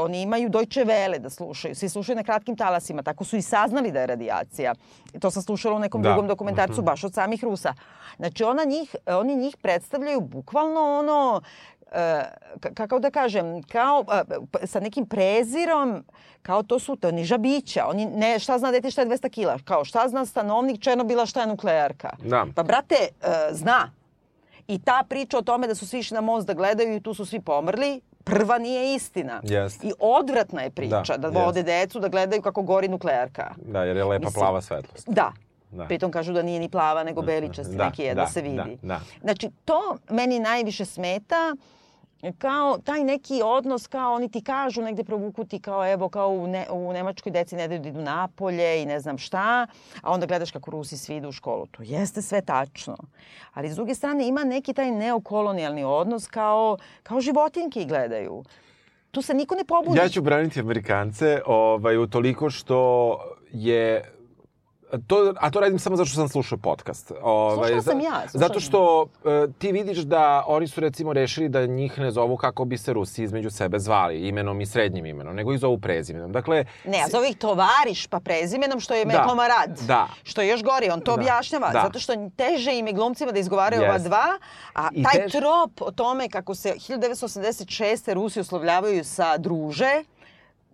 oni imaju Deutsche Welle da slušaju. Svi slušaju na kratkim talasima. Tako su i saznali da je radijacija. To sam slušala u nekom Da. drugom dokumentarcu baš od samih Rusa. Znači, ona njih, oni njih predstavljaju bukvalno ono e, ka- kako da kažem, kao e, sa nekim prezirom, kao to su to niža bića. Oni ne, šta zna dete šta je 200 kila, kao šta zna stanovnik Černobila šta je nuklearka. Da. Pa brate, e, zna. I ta priča o tome da su svi išli na most da gledaju i tu su svi pomrli, prva nije istina. Jeste. I odvratna je priča da, Da, vode jeste. decu da gledaju kako gori nuklearka. Da, jer je lepa Mislim- plava svetlost. Da. Da. Pritom kažu da nije ni plava, nego beličasti, Da, neki je da, da, se vidi. da, da. Znači, to meni najviše smeta kao taj neki odnos, kao oni ti kažu negde provuku ti kao evo kao u, ne, u Nemačkoj deci ne daju da idu napolje i ne znam šta, a onda gledaš kako Rusi svi idu u školu. To jeste sve tačno. Ali s druge strane ima neki taj neokolonijalni odnos kao, kao životinjke ih gledaju. Tu se niko ne pobudi. Ja ću braniti Amerikance, ovaj, utoliko što je To, a to radim samo zato što sam slušao podcast. Ovaj, Slušala sam ja, slušala Zato što e, ti vidiš da oni su recimo rešili da njih ne zovu kako bi se Rusi između sebe zvali, imenom i srednjim imenom, nego ih zovu prezimenom. Dakle, Ne, a zove ih tovariš pa prezimenom što je Da. da. komarad. Da. Što je još gori, on to Da. objašnjava. Da. Zato što teže im je glumcima da izgovaraju ova Jeste. dva, a I taj teže- trop o tome kako se 1986. Rusi uslovljavaju sa druže,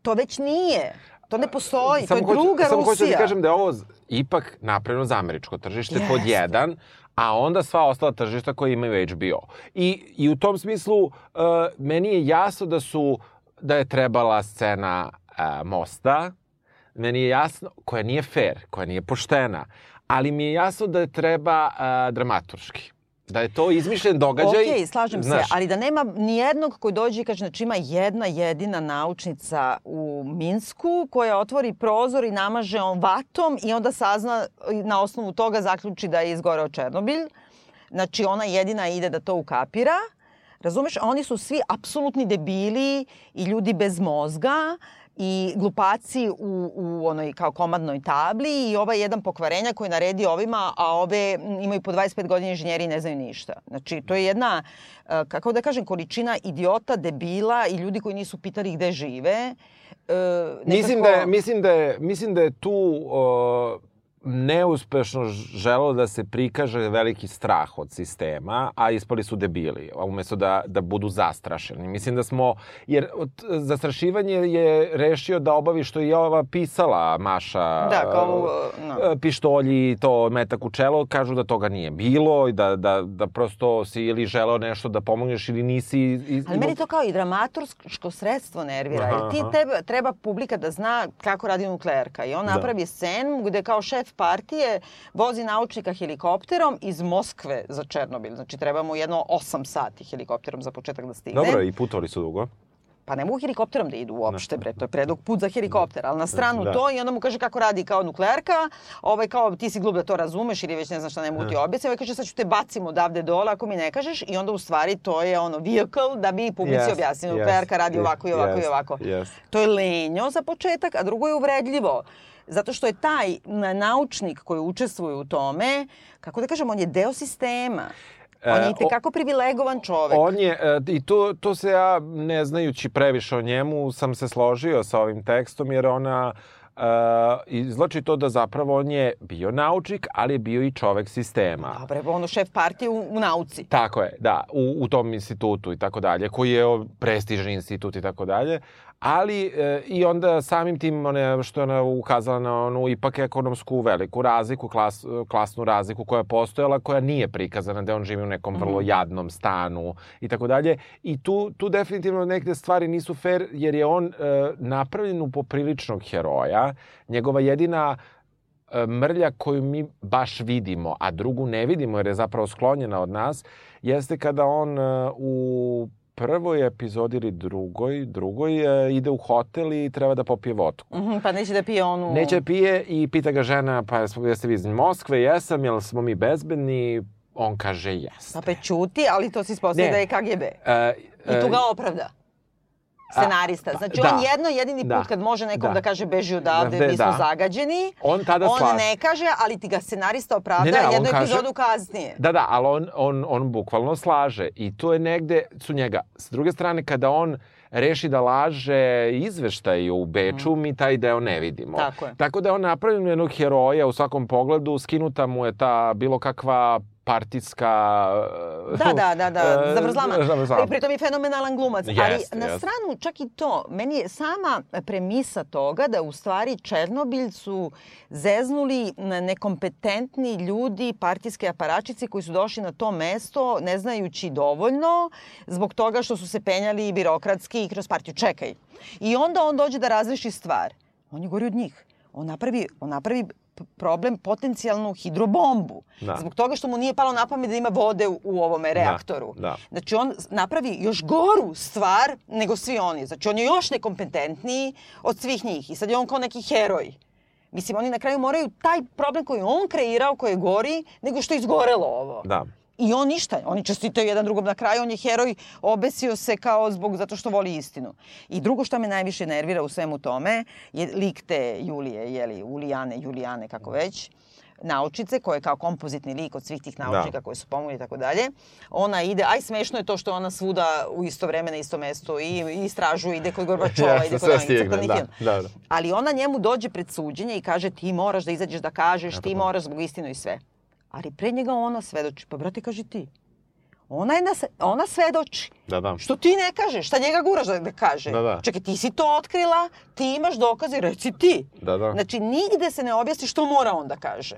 to već nije. To ne postoji, to je hoću- druga samo hoću da Rusija. ti kažem da je ovo ipak napravljeno za američko tržište pod Jeste. jedan, a onda sva ostala tržišta koje imaju HBO. I, i u tom smislu uh, meni je jasno da su da je trebala scena uh, mosta, meni je jasno, koja nije fair, koja nije poštena, ali mi je jasno da je treba uh, dramaturški. Da je to izmišljen događaj. Okej, slažem znaš, se, ali da nema ni jednog koji dođe i kaže, znači ima jedna jedina naučnica u Minsku koja otvori prozor i namaže on vatom i onda sazna na osnovu toga zaključi da je izgoreo Černobilj. Znači ona jedina ide da to ukapira. Razumeš? A oni su svi apsolutni debili i ljudi bez mozga i glupaci u, u onoj kao komadnoj tabli i ovaj jedan pokvarenja koji naredi ovima, a ove m, imaju po 25 godina inženjeri i ne znaju ništa. Znači, to je jedna, e, kako da kažem, količina idiota, debila i ljudi koji nisu pitali gde žive. E, Mislim da je, mislim da je, mislim da je tu uh, neuspešno ž- želelo da se prikaže veliki strah od sistema, a ispali su debili, umesto da, da budu zastrašeni. Mislim da smo, jer od, zastrašivanje je rešio da obavi što je ova pisala Maša. Da, kao, uh, no. e, pištolji, to metak u čelo, kažu da toga nije bilo i da, da, da prosto si ili želeo nešto da pomogneš ili nisi... Iz, Ali meni to kao i dramaturško sredstvo nervira. Aha, Jer ti aha. treba, treba publika da zna kako radi nuklearka. I on Da. napravi scenu gde kao šef partije vozi naučnika helikopterom iz Moskve za Černobil. Znači treba mu jedno 8 sati helikopterom za početak da stigne. Dobro, i putovali su dugo. Pa ne mogu helikopterom da idu uopšte, bre, to je predug put za helikopter, ali na stranu Da. to i onda mu kaže kako radi kao nuklearka, ovaj kao ti si glup da to razumeš ili već ne znaš šta ne mogu ti objasniti, ovaj kaže sad ću te bacim odavde dole ako mi ne kažeš i onda u stvari to je ono vehicle da bi publici Yes, objasnili yes, nuklearka radi yes, ovako i ovako i yes, ovako. yes. To je lenjo za početak, a drugo je uvredljivo. Zato što je taj na- naučnik koji učestvuje u tome, kako da kažem, on je deo sistema. On E, je o- i tekako privilegovan čovek. On je, e, i to, to se ja, ne znajući previše o njemu, sam se složio sa ovim tekstom, jer ona uh, izlači to da zapravo on je bio naučnik, ali je bio i čovek sistema. Dobre, ono šef partije u, u nauci. Tako je, da, u, u tom institutu i tako dalje, koji je prestižni institut i tako dalje. Ali e, i onda samim tim one, što je ona ukazala na onu ipak ekonomsku veliku razliku, klas, klasnu razliku koja je postojala, koja nije prikazana, da on živi u nekom vrlo jadnom stanu i tako dalje. I tu, tu definitivno negde stvari nisu fair, jer je on e, napravljen u popriličnog heroja. Njegova jedina e, mrlja koju mi baš vidimo, a drugu ne vidimo jer je zapravo sklonjena od nas, jeste kada on e, u prvoj epizodi ili drugoj, drugoj e, ide u hotel i treba da popije vodku. Mhm, pa neće da pije onu... Neće da pije i pita ga žena, pa jeste vi iz Moskve? Jesam, jel smo mi bezbedni? On kaže jeste. Pa pe čuti, ali to se ispostavlja Ne. da je KGB. E, I tu e, ga opravda. Scenarista. Znači, da. on jedno jedini put Da. kad može nekom da, Da. kaže beži odavde, Da, mi smo da. zagađeni, On tada on ne kaže, ali ti ga scenarista opravda Ne, ne, jednu kaže- epizodu kasnije. Da, da, ali on, on, on bukvalno slaže i to je negde su njega. S druge strane, kada on reši da laže izveštaj u Beču, mi taj deo ne vidimo. Mm. Tako je. Tako da je on napravljen jednog heroja u svakom pogledu, skinuta mu je ta bilo kakva partijska... Da, da, da, da, e, zavrzlama. zavrzlama. I pritom je fenomenalan glumac. Jeste, Ali na jeste. stranu čak i to, meni je sama premisa toga da u stvari Černobilj su zeznuli nekompetentni ljudi, partijske aparačice koji su došli na to mesto ne znajući dovoljno zbog toga što su se penjali birokratski i kroz partiju. Čekaj. I onda on dođe da razreši stvar. On je gori od njih. On napravi, on napravi problem potencijalnu hidrobombu. Da. Zbog toga što mu nije palo na pamet da ima vode u, u ovome reaktoru. da. Znači on napravi još goru stvar nego svi oni. Znači on je još nekompetentniji od svih njih. I sad je on kao neki heroj. Mislim, oni na kraju moraju taj problem koji on kreirao, koji je gori, nego što je izgorelo ovo. Da. I on ništa, oni čestitaju jedan drugom na kraju, on je heroj, obesio se kao zbog, zato što voli istinu. I drugo što me najviše nervira u svemu tome je lik te Julije, jeli, Ulijane, Julijane, kako već, naučice, koja je kao kompozitni lik od svih tih naučnika Da. koji su pomogli i tako dalje. Ona ide, aj smešno je to što ona svuda u isto vreme na isto mesto i, i istražuje, ide kod Gorbačova, Jeste, ide kod stigne, crtanih da, da, da. Ali ona njemu dođe pred suđenje i kaže ti moraš da izađeš da kažeš, ti moraš zbog istinu i sve. Ali pre njega ona svedoči. Pa brate, kaži ti. Ona, je na, se- ona svedoči. Da, da. Što ti ne kažeš? Šta njega guraš da, da kaže? Da, da. Čekaj, ti si to otkrila, ti imaš dokaze, reci ti. Da, da. Znači, nigde se ne objasni što mora on da kaže.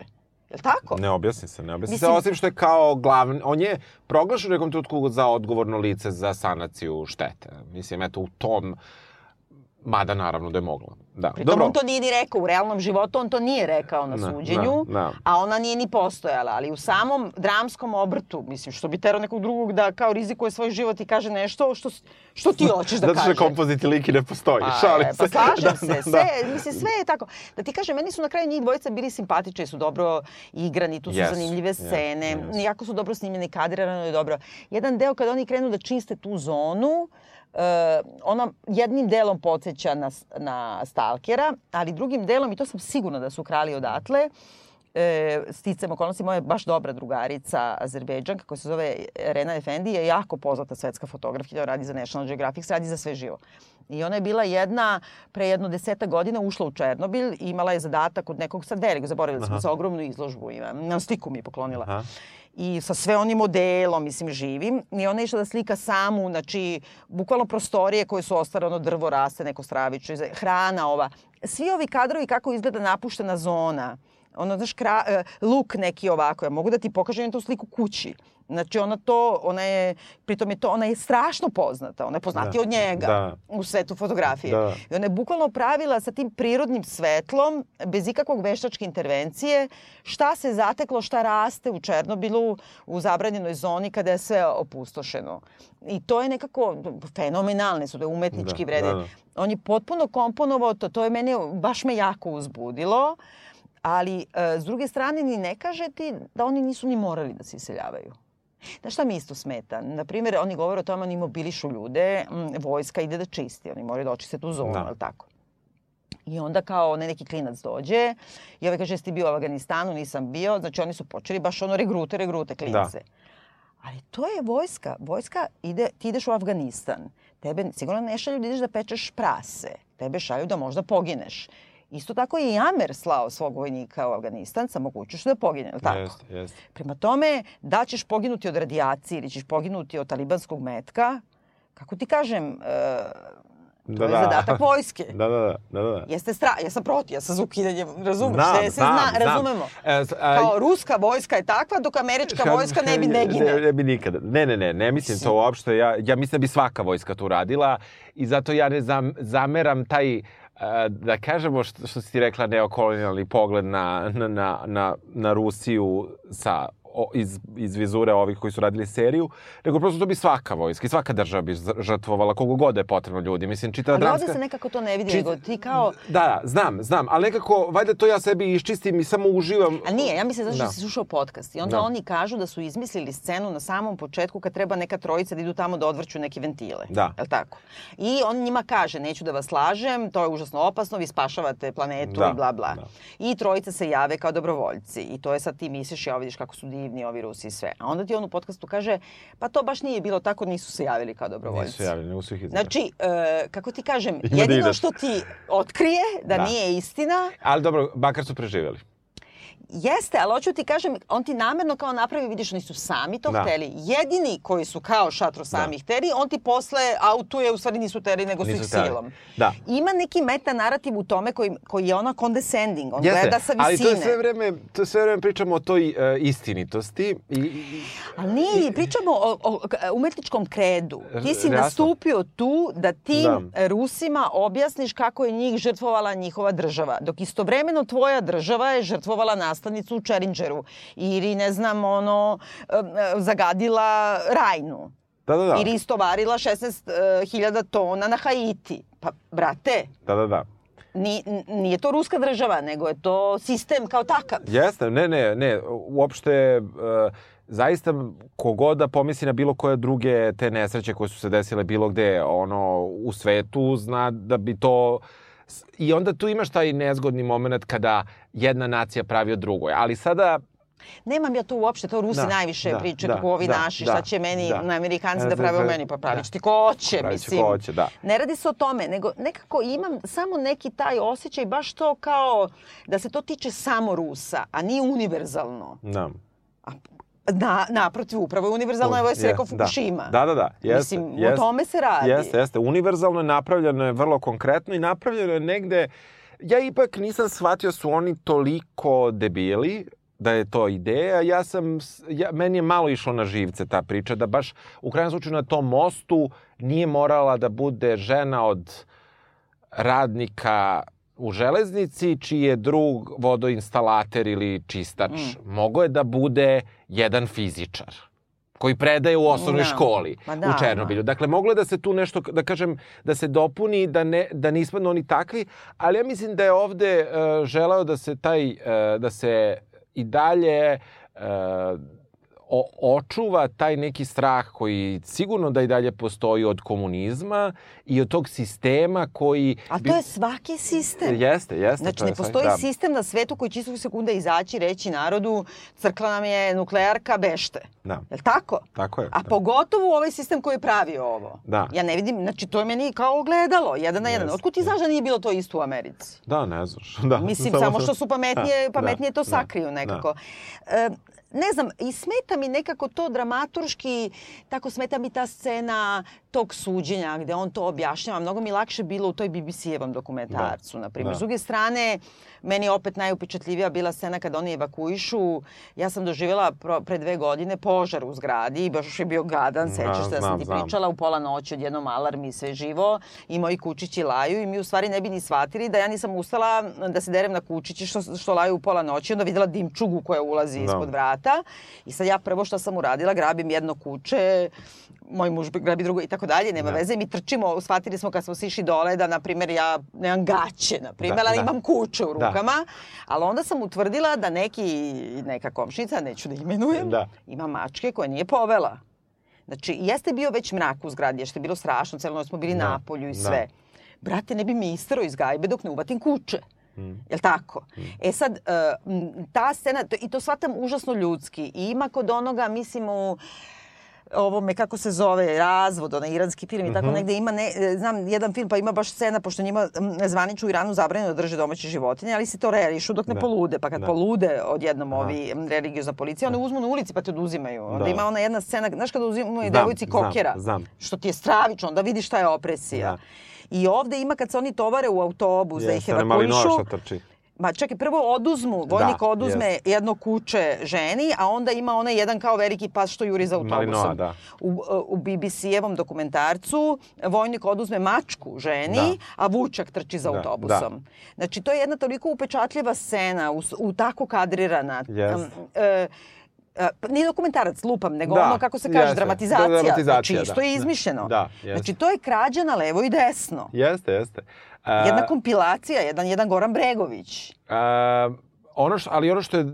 Je li tako? Ne objasni se, ne objasni Mislim- se, osim što je kao glavni, on je proglašen u nekom trenutku za odgovorno lice za sanaciju štete. Mislim, eto, u tom, mada naravno da je mogla. Da, Pritom on to nije ni rekao u realnom životu, on to nije rekao na Da, suđenju, da, da. a ona nije ni postojala. Ali u samom dramskom obrtu, mislim, što bi terao nekog drugog da kao rizikuje svoj život i kaže nešto što, što ti hoćeš da Zato kaže. što kompoziti lik i ne postoji, Pa, šalim e, se. pa slažem *laughs* Da, se, da, sve, da. mislim, sve je tako. Da ti kažem, meni su na kraju njih dvojica bili simpatični, su dobro igrani, tu su Jesu, zanimljive scene, jesu. jako su dobro snimljeni, kadrirano je dobro. Jedan deo kada oni krenu da čiste tu zonu, Uh, ona jednim delom podsjeća na, na Stalkera, ali drugim delom, i to sam sigurna da su krali odatle, e, sticam okolnosti, moja baš dobra drugarica Azerbejdžanka koja se zove Rena Efendi je jako poznata svetska fotografkinja, radi za National Geographic, radi za sve živo. I ona je bila jedna, pre jedno deseta godina ušla u Černobil i imala je zadatak od nekog, sad veliko, zaboravili smo, sa ogromnu izložbu ima. Na sliku mi je poklonila. Aha. I sa sve onim modelom, mislim, živim. I ona je išla da slika samu, znači, bukvalno prostorije koje su ostale, ono drvo raste, neko stravično, hrana ova. Svi ovi kadrovi kako izgleda napuštena zona, ono, znaš, kra, e, luk neki ovako, ja mogu da ti pokažem tu sliku kući. Znači ona to, ona je, pritom je to, ona je strašno poznata, ona je poznatija Da, od njega da. u svetu fotografije. Da. I ona je bukvalno pravila sa tim prirodnim svetlom, bez ikakvog veštačke intervencije, šta se zateklo, šta raste u Černobilu, u zabranjenoj zoni kada je sve opustošeno. I to je nekako fenomenalne su, to je umetnički Da, vrede. da, da. On je potpuno komponovao to, to je mene, baš me jako uzbudilo. Ali, e, s druge strane, ni ne kaže ti da oni nisu ni morali da se iseljavaju. Znaš šta mi isto smeta? Naprimjer, oni govore o tome, oni mobilišu ljude, vojska ide da čisti, oni moraju da očiste tu zonu, Da. ali tako? I onda kao onaj neki klinac dođe i ovaj kaže, jesi ti bio u Afganistanu, nisam bio. Znači oni su počeli baš ono regrute, regrute klince. Ali to je vojska. Vojska ide, ti ideš u Afganistan. Tebe sigurno ne šalju da ideš da pečeš prase. Tebe šalju da možda pogineš. Isto tako je i Amer slao svog vojnika u Afganistan sa mogućnošću da pogine, je li tako? Jeste, jeste. Prema tome, da ćeš poginuti od radijacije ili ćeš poginuti od talibanskog metka, kako ti kažem, e, Da, je da. zadatak vojske. *laughs* Da, da, da, da, da. Jeste stra... Ja sam protiv, ja sam za ukidanje, razumeš? Znam, Sve se znam, zna, znam. razumemo. E, s- a- Kao ruska vojska je takva, dok američka Kad- vojska ne bi ne Ne, gine. ne bi nikada. Ne, ne, ne, ne mislim to uopšte. Ja, ja mislim da bi svaka vojska to uradila i zato ja ne zam, zameram taj e, da kažemo što, što si ti rekla neokolonijalni pogled na, na, na, na, Rusiju sa o, iz, iz vizure ovih koji su radili seriju, nego prosto to bi svaka vojska i svaka država bi žrtvovala koliko god da je potrebno ljudi. Mislim, čitava Ali ovde dramska... se nekako to ne vidi, Čit- nego ti kao... Da, da, znam, znam, ali nekako, valjda to ja sebi iščistim i samo uživam. A nije, ja mislim zato što Da. si slušao podcast i onda Da. oni kažu da su izmislili scenu na samom početku kad treba neka trojica da idu tamo da odvrću neke ventile. Da. Jel tako? I on njima kaže, neću da vas lažem, to je užasno opasno, vi spašavate planetu Da, i bla bla. da. I trojica se jave kao dobrovoljci. I to je sad ti misliš, ja vidiš kako su divni ovi Rusi i sve. A onda ti on u podcastu kaže, pa to baš nije bilo tako, nisu se javili kao dobrovoljci. Nisu javili, nego su ih izabrali. Znači, e, kako ti kažem, da jedino što ti otkrije da, Da. nije istina, Ali dobro, bakar su preživjeli. Jeste, ali hoću ti kažem, on ti namerno kao napravi, vidiš, oni su sami to Da. hteli. Jedini koji su kao šatro sami Da. hteli, on ti posle autuje, u stvari nisu hteli, nego su Nisu ih hteli. silom. Da. Ima neki meta narativ u tome koji, koji je ono condescending, on gleda sa visine. ali to je sve vreme, to je sve vreme pričamo o toj uh, istinitosti. I, i, Ali nije, pričamo o, o umetničkom kredu. Ti si Jasno. nastupio tu da tim Da. Rusima objasniš kako je njih žrtvovala njihova država. Dok istovremeno tvoja država je žrtvovala nastavnicu u Čerinđeru. Ili, ne znam, ono, zagadila Rajnu. da, da, da. Ili istovarila 16.000 tona na Haiti. Pa, brate, Da, da, da. ni, nije to ruska država, nego je to sistem kao takav. Jeste, ne, ne, ne, uopšte, uh, zaista kogod da pomisli na bilo koje druge te nesreće koje su se desile bilo gde ono, u svetu, zna da bi to... I onda tu imaš taj nezgodni moment kada jedna nacija pravi od drugoj. Ali sada Nemam ja to uopšte, to Rusi Da, najviše da, pričaju da, kako ovi da, naši, da, šta će meni, da. na Amerikanci E, da prave u za- meni, pa pravit će da. ti ko hoće, Pravit će mislim. ko hoće, da. Ne radi se o tome, nego nekako imam samo neki taj osjećaj, baš to kao da se to tiče samo Rusa, a nije univerzalno. da, Na, naprotiv, upravo je univerzalno, evo je se rekao da. Fukushima. Da, da, da. Jeste, Mislim, o jeste. tome se radi. Jeste, jeste. Univerzalno je napravljeno je vrlo konkretno i napravljeno je negde... Ja ipak nisam shvatio su oni toliko debili da je to ideja. Ja sam, ja, meni je malo išlo na živce ta priča, da baš u krajnjem slučaju na tom mostu nije morala da bude žena od radnika u železnici, čiji je drug vodoinstalater ili čistač. Mm. Mogo je da bude jedan fizičar koji predaje u osnovnoj Da. školi da, u Černobilju. Dakle, moglo je da se tu nešto, da kažem, da se dopuni, da ne, da ne ispadnu oni takvi, ali ja mislim da je ovde uh, želeo da se taj, uh, da se i dalje uh, o, očuva taj neki strah koji sigurno da i dalje postoji od komunizma i od tog sistema koji... A to je svaki sistem. Jeste, jeste. Znači, je ne svaki- postoji da. sistem na svetu koji će sekunda izaći i reći narodu crkla nam je nuklearka, bešte. Da, Je li tako? tako je. A pogotovo ovaj sistem koji pravi ovo. Da. Ja ne vidim, znači to je meni kao ogledalo, jedan na jedan. Jeste, Otkud ti znaš da nije bilo to isto u Americi? Da, ne znaš. *laughs* Da, Mislim, samo što su pametnije, Da, pametnije to da, sakriju da, nekako. E, ne znam, i smeta mi nekako to dramaturški, tako smeta mi ta scena tog suđenja gde on to objašnjava. Mnogo mi lakše bilo u toj BBC-evom dokumentarcu, na primjer. da. S druge strane, meni je opet najupečatljivija bila scena kada oni evakuišu. Ja sam doživjela pro, pre dve godine požar u zgradi i baš je bio gadan, sećaš se da sam ti znam. pričala u pola noći odjednom alarm i sve živo i moji kučići laju i mi u stvari ne bi ni shvatili da ja nisam ustala da se derem na kučići što, što laju u pola noći. Onda videla dimčugu koja ulazi Da. ispod vrata i sad ja prvo što sam uradila, grabim jedno kuće, moj muž grabi drugo i tako dalje, nema Da. veze. Mi trčimo, shvatili smo kad smo sišli dole da, na primjer, ja nemam gaće, na primjer, Da, ali da. imam kuće u Da. rukama. Ali onda sam utvrdila da neki, neka komšnica, neću da imenujem, Da. ima mačke koje nije povela. Znači, jeste bio već mrak u zgradi, jer što je bilo strašno, celo noć smo bili Da, na polju i da. sve. Brate, ne bi mi istero iz gajbe dok ne uvatim kuće. Mm. Jel tako? E sad, e, ta scena, i to shvatam užasno ljudski. I ima kod onoga, mislim, u ovome, kako se zove, razvod, onaj iranski film i tako Mhm. negde ima, ne, e, znam, jedan film pa ima baš scena, pošto njima m, zvanično u Iranu zabranjeno da drže domaće životinje, ali se to reališu dok ne Da. polude, pa kad Da. polude odjednom ovi m, religiozna policija, one uzmu na ulici pa te oduzimaju. Onda Da. ima ona jedna scena, znaš kada uzimaju Znam, devojci znam, kokera, znam. što ti je stravično, onda vidiš šta je opresija. Da. I ovde ima kad se oni tovare u autobus da ih evakuišu, trči. Ma čekaj, prvo oduzmu, vojnik Da, oduzme jedno kuće ženi, a onda ima onaj jedan kao veliki pas što juri za autobusom. Malinoa, da. U, u BBC-evom dokumentarcu vojnik oduzme mačku ženi, Da. a vučak trči za Da, autobusom. Znači, to je jedna toliko upečatljiva scena, u, u tako kadrirana. Jest. Um, e, pa nije dokumentarac, lupam, nego Da, ono, kako se kaže, jeste. dramatizacija. Da, dramatizacija, znači, da. što je Da. izmišljeno. Da, jeste. znači, to je krađa na levo i desno. Jeste, jeste. A, Jedna kompilacija, jedan, jedan Goran Bregović. a, ono što, ali ono što je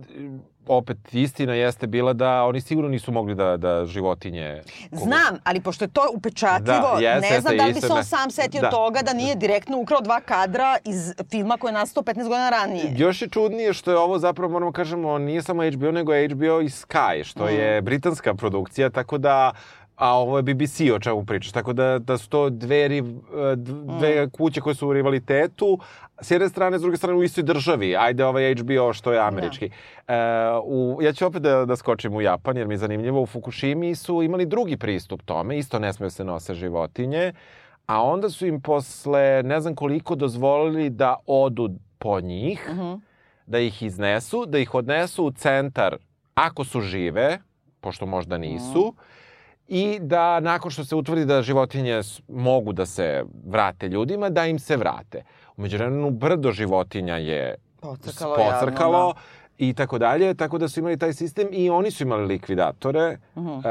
opet istina jeste bila da oni sigurno nisu mogli da, da životinje... Znam, ali pošto je to upečatljivo, Da, jeste, ne znam da li bi se on sam setio Da. toga da nije direktno ukrao dva kadra iz filma koji je nastao 15 godina ranije. Još je čudnije što je ovo zapravo, moramo kažemo, nije samo HBO, nego HBO i Sky, što Mm. je britanska produkcija, tako da a ovo je BBC o čemu pričaš, tako da, da su to dve, riv, Mm. dve kuće koje su u rivalitetu, s jedne strane, s druge strane u istoj državi, ajde ovaj HBO što je američki. Da. E, u, ja ću opet da, da skočim u Japan, jer mi je zanimljivo, u Fukushimi su imali drugi pristup tome, isto ne smiju se nose životinje, a onda su im posle ne znam koliko dozvolili da odu po njih, Mhm. da ih iznesu, da ih odnesu u centar ako su žive, pošto možda nisu, i da nakon što se utvrdi da životinje mogu da se vrate ljudima, da im se vrate. Umeđu vremenu brdo životinja je Pocrkalo pocrkalo javno, i tako dalje, tako da su imali taj sistem i oni su imali likvidatore Mhm. uh,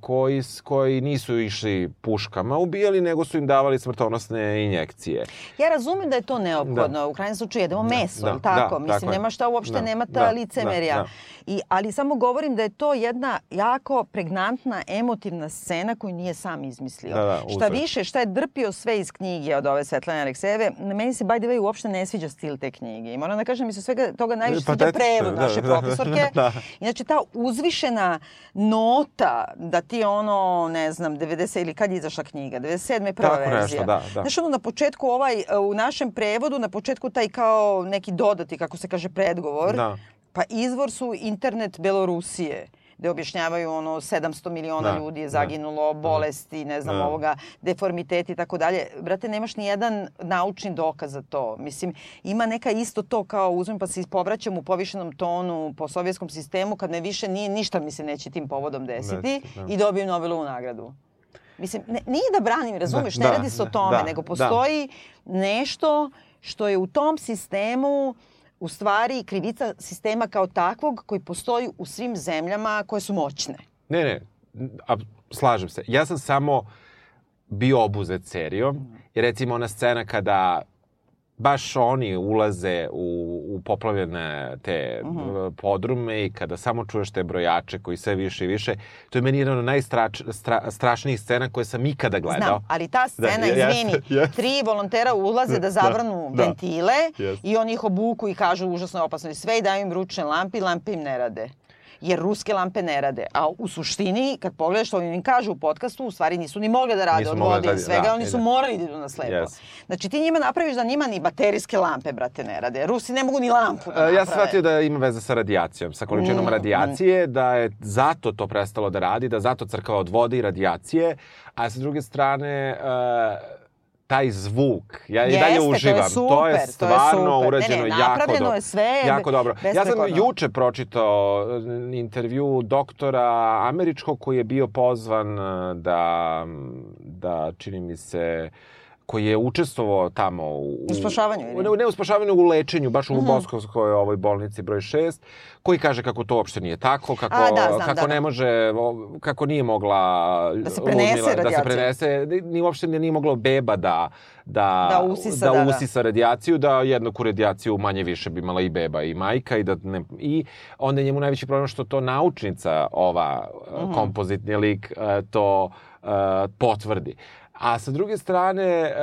koji, koji nisu išli puškama ubijali, nego su im davali smrtonosne injekcije. Ja razumem da je to neophodno. U krajnjem slučaju jedemo meso, da, tako? da, Mislim, tako nema šta uopšte, Da, nema ta da, licemerja. da, da. I, ali samo govorim da je to jedna jako pregnantna, emotivna scena koju nije sam izmislio. Da, da, šta više, šta je drpio sve iz knjige od ove Svetlane Aleksejeve, meni se by the way uopšte ne sviđa stil te knjige. I moram da kažem, mi se svega toga najviše sviđa Patetično, prevod da, naše da, profesorke. *laughs* da. Inače, ta uzvišena nota da ti ono, ne znam, 90 ili kad je izašla knjiga? 97. je prva Tako verzija. nešto, da, da. Znaš, ono na početku ovaj, e, u našem prevodu, na početku taj kao neki dodati, kako se kaže, predgovor, Da. pa izvor su internet Belorusije gde objašnjavaju ono 700 miliona Da, ljudi je da. zaginulo, bolesti, ne znam, Da. ovoga, deformiteti i tako dalje. Brate, nemaš ni jedan naučni dokaz za to. Mislim, ima neka isto to kao uzmem pa se povraćam u povišenom tonu po sovjetskom sistemu kad me više nije ništa mi se neće tim povodom desiti Desiti, da. i dobijem Nobelovu nagradu. Mislim, ne, nije da branim, razumeš, ne da, radi se o da, tome, da, nego da. postoji nešto što je u tom sistemu u stvari krivica sistema kao takvog koji postoji u svim zemljama koje su moćne. Ne, ne, a, slažem se. Ja sam samo bio obuzet serijom. I recimo ona scena kada baš oni ulaze u, u poplavljene te uh podrume i kada samo čuješ te brojače koji sve više i više, to je meni jedan od najstrašnijih scena koje sam ikada gledao. Znam, ali ta scena, jeste, izvini, jeste. tri volontera ulaze da zavrnu da. ventile Jeste. i oni ih obuku i kažu užasno je opasno i sve i daju im ručne lampe i lampe im ne rade. Jer ruske lampe ne rade. A u suštini, kad pogledaš što im kažu u podcastu, u stvari nisu ni mogli da rade od da vode i svega, da, oni su da. morali da idu na slepo. Yes. Znači ti njima napraviš da njima ni baterijske lampe, brate, ne rade. Rusi ne mogu ni lampu da naprave. Ja sam shvatio da ima veze sa radijacijom, sa količinom Mm, radijacije, da je zato to prestalo da radi, da zato crkava od vode i radijacije, a sa druge strane, e, taj zvuk, ja i dalje to je uživam. super, to to je je stvarno super. urađeno Ne, ne, jako dobro. je sve Jako dobro. Ja sam juče pročitao e, intervju doktora američkog koji je bio pozvan e, da, da čini mi se, koji je učestvovao tamo u... U spašavanju, ili? Ne, ne u spašavanju, u lečenju, baš u Boskovskoj ovoj bolnici broj 6, koji kaže kako to uopšte nije tako, kako, A, da, znam, kako da, ne da. može, kako nije mogla Da se prenese Ludmila- da se radijacija. prenese, ni uopšte nije moglo beba da da, Da usisa, da, da, da. usisa radijaciju, da jednaku radijaciju manje više bi imala i beba i majka i da ne, i onda je njemu najveći problem što to naučnica ova Mhm. uh kompozitni lik uh, to uh, potvrdi. A sa druge strane, e,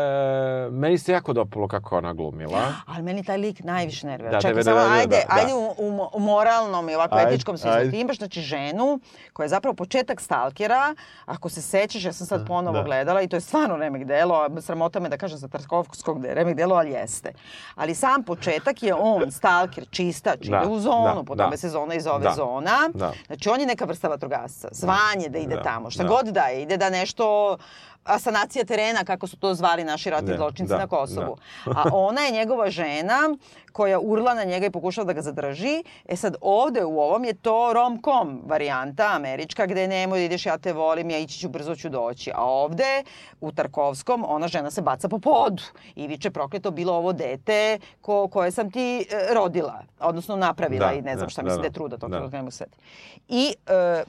meni se jako dopalo kako ona glumila. Ali meni taj lik najviše nervira. Da, Čekaj, tebe samo nervira, ajde, da, da. ajde u, u, u moralnom i ovako Ajde, etičkom smislu. Ti imaš znači ženu koja je zapravo početak stalkera. Ako se sećaš, ja sam sad ponovo da. gledala i to je stvarno remek delo. Sramota me da kažem za Tarkovskog da je remek delo, ali jeste. Ali sam početak je on, stalker, čistač, Da, ide u zonu, da, po da. tome se zona i zove Da, zona. da. Znači on je neka vrsta vatrogasca. Zvanje da ide Da, tamo, šta da. god da je. Ide da nešto asanacija terena, kako su to zvali naši ratni Da, zločinci da, na Kosovu. A ona je njegova žena koja urla na njega i pokušava da ga zadrži. E sad ovde u ovom je to rom-com varijanta američka gde nemoj da ideš ja te volim, ja ići ću brzo ću doći. A ovde u Tarkovskom ona žena se baca po podu i viče prokleto bilo ovo dete ko, koje sam ti e, rodila, odnosno napravila Da, i ne znam da, šta da, mislim da, da. je truda, to Da. da. ne mogu setiti. I e,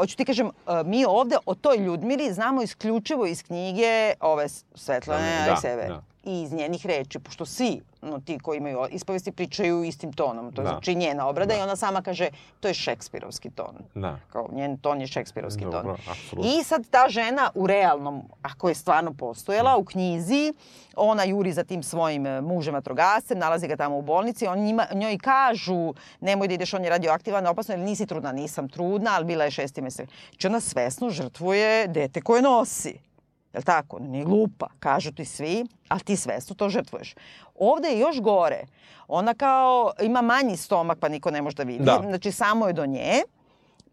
hoću ti kažem, e, mi ovde o toj Ljudmili znamo isključivo iz knjige ove Svetlane Da, Ariseve. da. I iz njenih reči, pošto svi no, ti koji imaju ispovesti pričaju istim tonom. To je Da. znači njena obrada Da. i ona sama kaže to je šekspirovski ton. Da. Kao njen ton je šekspirovski Dobro, ton. apsolutno. I sad ta žena u realnom, ako je stvarno postojala, u knjizi, ona juri za tim svojim e, mužem vatrogascem, nalazi ga tamo u bolnici, on njima, njoj kažu nemoj da ideš, on je radioaktivan, opasno, ili nisi trudna, nisam trudna, ali bila je šesti mesec. Znači ona svesno žrtvuje dete koje nosi. Jel tako? Ona Nije glupa, kažu ti svi, ali ti svesno to žrtvuješ. Ovde je još gore. Ona kao ima manji stomak pa niko ne može da vidi. Da. Znači samo je do nje.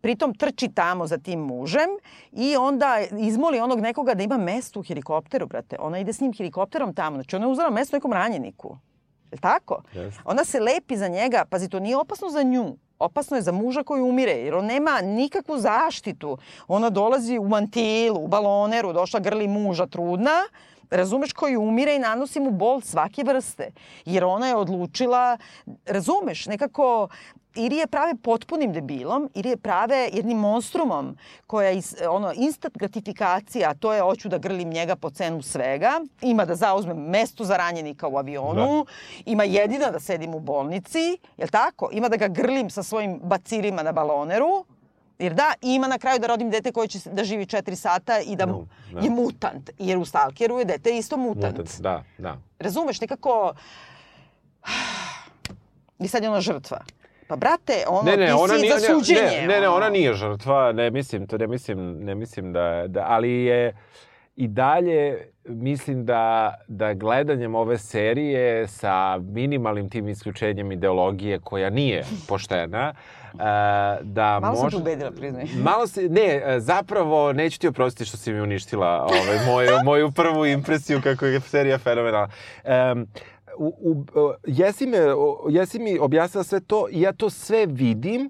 Pritom trči tamo za tim mužem i onda izmoli onog nekoga da ima mesto u helikopteru, brate. Ona ide s njim helikopterom tamo. Znači ona je uzela mesto nekom ranjeniku. Je tako? Jeste. Ona se lepi za njega. Pazi, to nije opasno za nju. Opasno je za muža koji umire, jer on nema nikakvu zaštitu. Ona dolazi u mantilu, u baloneru, došla grli muža trudna, razumeš, koji umire i nanosi mu bol svake vrste. Jer ona je odlučila, razumeš, nekako ili je prave potpunim debilom, ili je prave jednim monstrumom koja je ono, instant gratifikacija, to je hoću da grlim njega po cenu svega, ima da zauzmem mesto za ranjenika u avionu, ima jedina da sedim u bolnici, jel tako? Ima da ga grlim sa svojim bacilima na baloneru, Jer da, ima na kraju da rodim dete koje će da živi 4 sata i da, No, da. je mutant. Jer u Stalkeru je dete isto mutant. Mutant, da, da. Razumeš, nekako... *sighs* I sad je ona žrtva. Pa brate, ono, Ne, ne, ti ona si nije, za suđenje. ne, ne, ne, ona nije žrtva, ne mislim, to ne mislim, ne mislim da, da ali je i dalje mislim da, da gledanjem ove serije sa minimalnim tim isključenjem ideologije koja nije poštena, da Malo sam može... te ubedila, priznaj. *laughs* Malo se, ne, e, zapravo neću ti oprostiti što si mi uništila ovaj, moju, *laughs* moju prvu impresiju kako je serija fenomenalna. Um, u, u, jesi, me, jesi mi objasnila sve to i ja to sve vidim,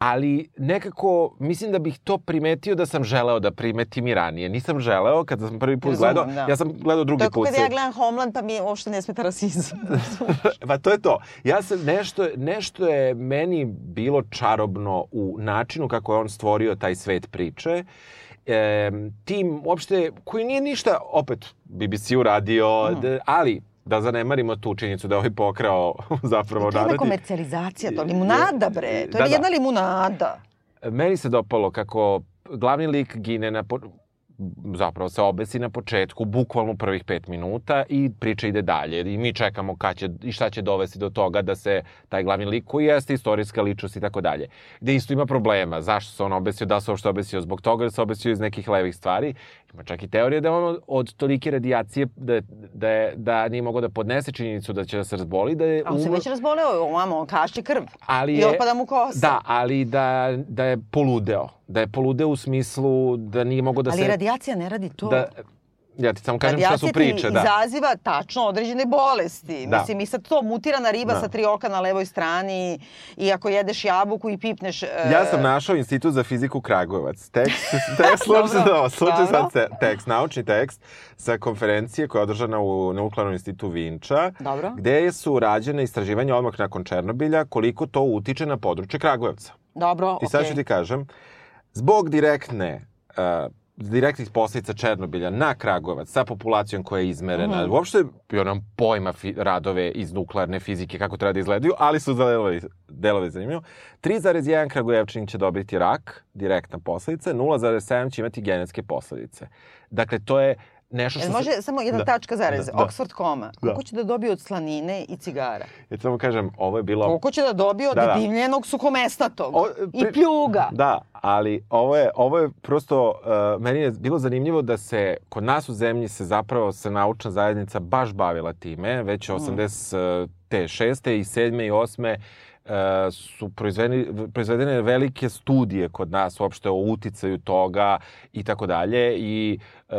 ali nekako mislim da bih to primetio da sam želeo da primetim i ranije. Nisam želeo, kada sam prvi put Razumem, gledao, da. ja sam gledao drugi To je put. kad ja gledam Homeland pa mi uopšte ne smeta rasizam. *laughs* pa to je to. Ja sam nešto, nešto je meni bilo čarobno u načinu kako je on stvorio taj svet priče. E, tim uopšte, koji nije ništa, opet, BBC uradio, Mm. ali da zanemarimo tu činjenicu da je ovaj pokrao *laughs* zapravo to je komercijalizacija, to limunada bre. To je Da, da. jedna limunada. Meni se dopalo kako glavni lik gine na... Po... zapravo se obesi na početku, bukvalno prvih pet minuta i priča ide dalje. I mi čekamo kad će, i šta će dovesti do toga da se taj glavni lik koji jeste istorijska ličnost i tako dalje. Gde isto ima problema. Zašto se on obesio? Da se uopšte obesio zbog toga da se obesio iz nekih levih stvari. Ima čak i teorija da je on od, tolike radijacije da, da, je, da nije mogao da podnese činjenicu da će da se razboli, da je A on se umro- već razboleo, o mamo, on kašće krv. ali I je, otpada mu kosa. Da, ali da, da je poludeo. Da je poludeo u smislu da nije mogao da Ali se... radijacija ne radi to. Da, ja ti samo kažem šta su priče, da. izaziva tačno određene bolesti. Da. Mislim, i sad to mutirana riba Da. sa tri oka na levoj strani i ako jedeš jabuku i pipneš... e, Ja sam našao Institut za fiziku Kragujevac. Tekst, *laughs* tekst slušaj Dobro, ovo, slušaj sad ce- tekst, naučni tekst sa konferencije koja je održana u Nuklearnom institutu Vinča, Dobro. gde su rađene istraživanja odmah nakon Černobilja koliko to utiče na područje Kragujevca. Dobro, I sad okej. ću ti kažem, zbog direktne, uh, direktnih posledica Černobilja na Kragujevac sa populacijom koja je izmerena, Mhm. uopšte bio nam pojma fi, radove iz nuklearne fizike kako treba da izgledaju, ali su delovi, delovi zanimljivo. 3,1 Kragujevčanin će dobiti rak, direktna posledica, 0,7 će imati genetske posledice. Dakle, to je nešto što... Jel može se- samo jedna Da, tačka zarez? da, da. Oxford koma. Koliko će da dobije od slanine i cigara? Ja samo kažem, ovo je bilo... Koliko će da dobije od Da, da. divljenog suhomesnatog O, i pri- pljuga? Da, ali ovo je, ovo je prosto, uh, meni je bilo zanimljivo da se kod nas u zemlji se zapravo se naučna zajednica baš bavila time, već Mm. 86. i 7. i 8. Uh, su proizvedene velike studije kod nas uopšte o uticaju toga i tako dalje i uh,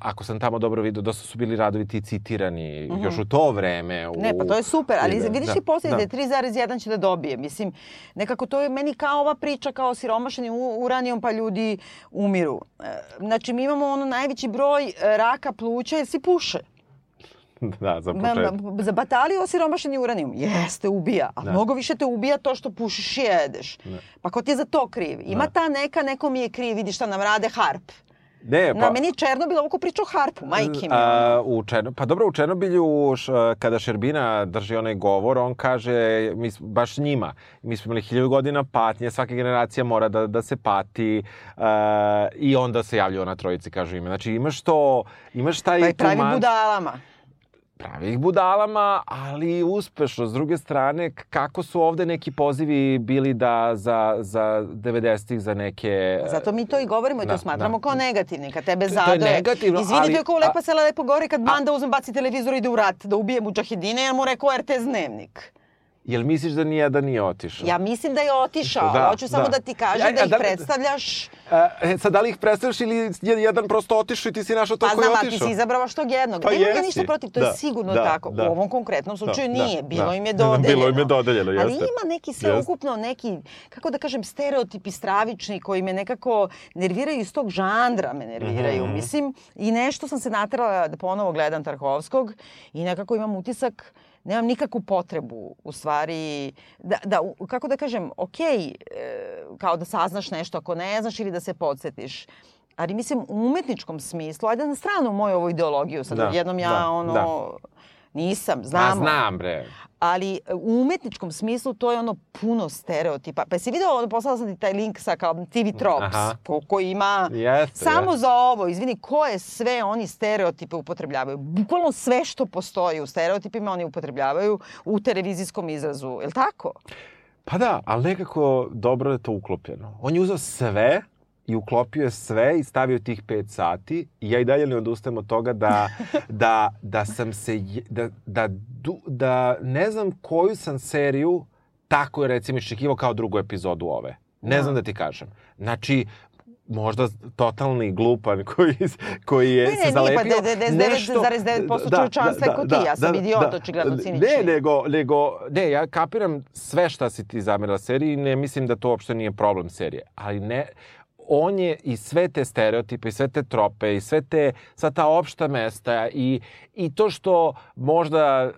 ako sam tamo dobro vidio, dosta su bili radovi ti citirani još u to vreme. U. Ne, pa to je super, ali Da, vidiš da, i poslije da. da je 3,1 će da dobije. Mislim, nekako to je meni kao ova priča kao siromašeni uranijom pa ljudi umiru. E, Znači, mi imamo ono najveći broj e, raka pluća jer svi puše. *laughs* Da, za početak. Za bataliju osiromašeni uranijum. Jeste, ubija. A Da. mnogo više te ubija to što pušiš i jedeš. Pa ko ti je za to kriv? Ima Da. ta neka, neko mi je kriv, vidi šta nam rade harp. Ne, Na meni je Černobil ovako pričao harpu, majke mi. A, u Černo, pa dobro, u Černobilju, š, kada Šerbina drži onaj govor, on kaže, mi, baš njima, mi smo imali hiljadu godina patnje, svaka generacija mora da, da se pati uh, i onda se javljaju ona trojici, kažu ime. Znači imaš to, imaš taj Pa i pravi budalama. Pravi ih budalama, ali uspešno. S druge strane, kako su ovde neki pozivi bili da za, za 90-ih za neke... Zato mi to i govorimo i to Da, smatramo da. kao negativni. Kad tebe To- to je zadoje. negativno, Izvini, ali- to je kao lepa a- sela lepo gore kad banda uzme baci televizor i ide u rat da ubije muđahedine, jer mu rekao RTS dnevnik. Jel misliš da nijedan nije otišao? Ja mislim da je otišao, Da, ali hoću samo da. da ti kažem Ja, da ja, ih da- predstavljaš. E, sad, da li ih predstavljaš ili je jedan prosto otišao i ti si našao to Pa koji je znam, a ti otišao? si izabrao baš tog jednog. Pa Nemam ja jesi. ništa protiv, to je Da, sigurno da, tako. da. U ovom konkretnom slučaju Da, nije, da, bilo da. im je znam, *laughs* dodeljeno. bilo im je dodeljeno, Ali jeste. ima neki Jeste. sveukupno neki, kako da kažem, stereotipi stravični koji me nekako nerviraju iz tog žandra me nerviraju. Mhm. Mislim, i nešto sam se naterala da ponovo gledam Tarkovskog i nekako imam utisak nemam nikakvu potrebu u stvari da, da kako da kažem, ok, e, kao da saznaš nešto ako ne znaš ili da se podsjetiš. Ali mislim u umetničkom smislu, ajde na stranu moju ovu ideologiju, sad Da, jednom ja da, ono da. Nisam, znamo. znam, bre. Ali u umetničkom smislu to je ono puno stereotipa. Pa si video, ono, poslala sam ti taj link sa kao TV Tropes, Aha. koliko ima Jeste, samo jeste. za ovo, izvini, koje sve oni stereotipe upotrebljavaju. Bukvalno sve što postoji u stereotipima oni upotrebljavaju u televizijskom izrazu. Je li tako? Pa da, ali nekako dobro je to uklopljeno. On je uzeo sve i uklopio je sve i stavio tih pet sati i ja i dalje ne odustajem od toga da, *laughs* da, da sam se, da, da, da ne znam koju sam seriju tako je recimo iščekivao kao drugu epizodu ove. Ne znam da ti kažem. Znači, možda totalni glupan koji, koji je Ne, ne, se nije, pa zalepio. 99,9% čovječanstva je ko ti, ja sam idiot, očigledno, cinični. Ne, nego, nego, ne, ja kapiram sve šta si ti zamerila seriji i ne mislim da to uopšte nije problem serije. Ali ne, on je i sve te stereotipe i sve te trope i sve te, sva ta opšta mesta i, i to što možda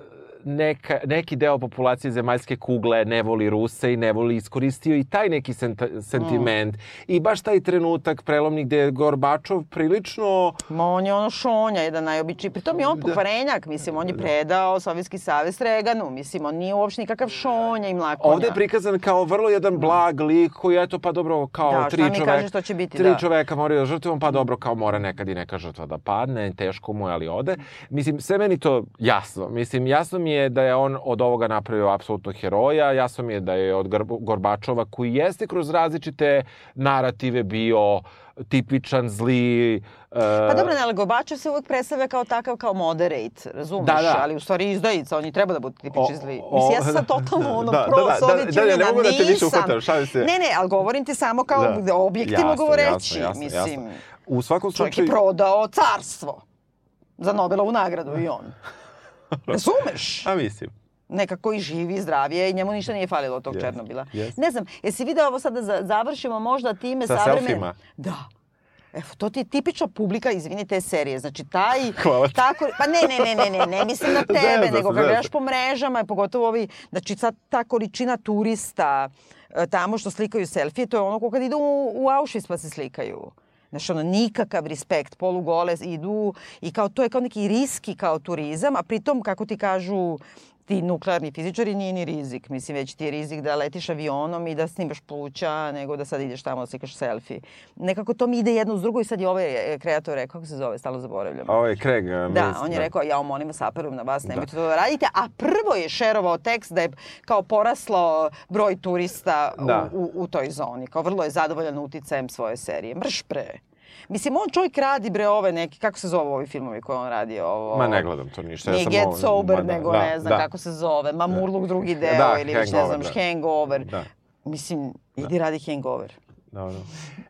neka, neki deo populacije zemaljske kugle ne voli Ruse i ne voli iskoristio i taj neki senta, sentiment. I baš taj trenutak prelomni gde je Gorbačov prilično Ma on je ono šonja, jedan najobičniji. Pritom je on pokvarenjak, mislim, on je predao Sovjetski savez Reganu. Mislim, on nije uopšte nikakav šonja i mlakonja. Ovde je prikazan kao vrlo jedan blag lik koji eto pa dobro kao Da, šta tri mi čoveka. kaže što će biti, tri da. čoveka moraju da žrtvom, pa dobro kao mora nekad i neka žrtva da padne, teško mu je, ali ode. Mislim, sve meni to jasno. Mislim, jasno mi je da je on od ovoga napravio apsolutno heroja, jasno mi je da je od Gor- Gorbačova koji jeste kroz različite narative bio tipičan zli e, Pa dobro, ne, ali Gorbačev se uvek predstavlja kao takav, kao moderate, razumeš? Da, da. Ali u stvari izdajica, oni treba da budu tipični O- zli. o- Mislim, ja sam sad totalno *laughs* ono Da, da, pro da, da, Sovjetčanina, da, ne mogu da te više uhvatam, šalim se. Ne, ne, ali govorim ti samo kao Da. da. objektivno govoreći. jasno, jasno, mislim, jasno. U svakom čovjek slučaju... je prodao carstvo za Nobelovu nagradu i on. *laughs* *laughs* Razumeš? A mislim. nekako i živi, zdravije i njemu ništa nije falilo od tog Jeste, Černobila. jeste. Ne znam, jesi video ovo sada za, završimo možda time Sa savremene... selfijima? Da. Evo, to ti je tipična publika, izvini, te serije. Znači, taj... *laughs* Hvala ti. Tako, pa ne, ne, ne, ne, ne, ne mislim na *laughs* tebe, se, nego kad gledaš po mrežama, pogotovo ovi, znači, sad ta količina turista e, tamo što slikaju selfije, to je ono ko kad idu u, u Auschwitz pa se slikaju. Znaš, ono, nikakav respekt, polugole idu i kao to je kao neki riski kao turizam, a pritom, kako ti kažu, ti nuklearni fizičari nije ni rizik. Mislim, već ti je rizik da letiš avionom i da snimaš pluća, nego da sad ideš tamo da slikaš selfie. Nekako to mi ide jedno uz drugo i sad je ovaj e, kreator rekao, kako se zove, stalo zaboravljam. Ovo je Craig. Da, on je rekao, ja molim vas, apelujem na vas, nemojte to da radite. A prvo je šerovao tekst da je kao poraslo broj turista Da. u, u, u toj zoni. Kao vrlo je zadovoljan uticajem svoje serije. Mrš pre. Mislim, on čovjek radi bre ove neki, kako se zove ovi filmovi koje on radi? Ovo, Ma ne gledam to ništa. Nije ja sam Get ovo- Sober, ma da, nego da, ne znam da. kako se zove. Mamurluk drugi deo Da, ili već ne znam, da. Hangover. Da. Mislim, idi radi Hangover. Dobro.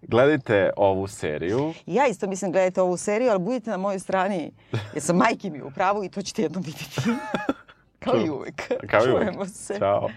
Gledajte ovu seriju. Ja isto mislim gledajte ovu seriju, ali budite na mojoj strani, jer sam majke mi u pravu i to ćete jednom vidjeti. *laughs* Kao i uvek. Kao i uvek. Čujemo se. Ćao.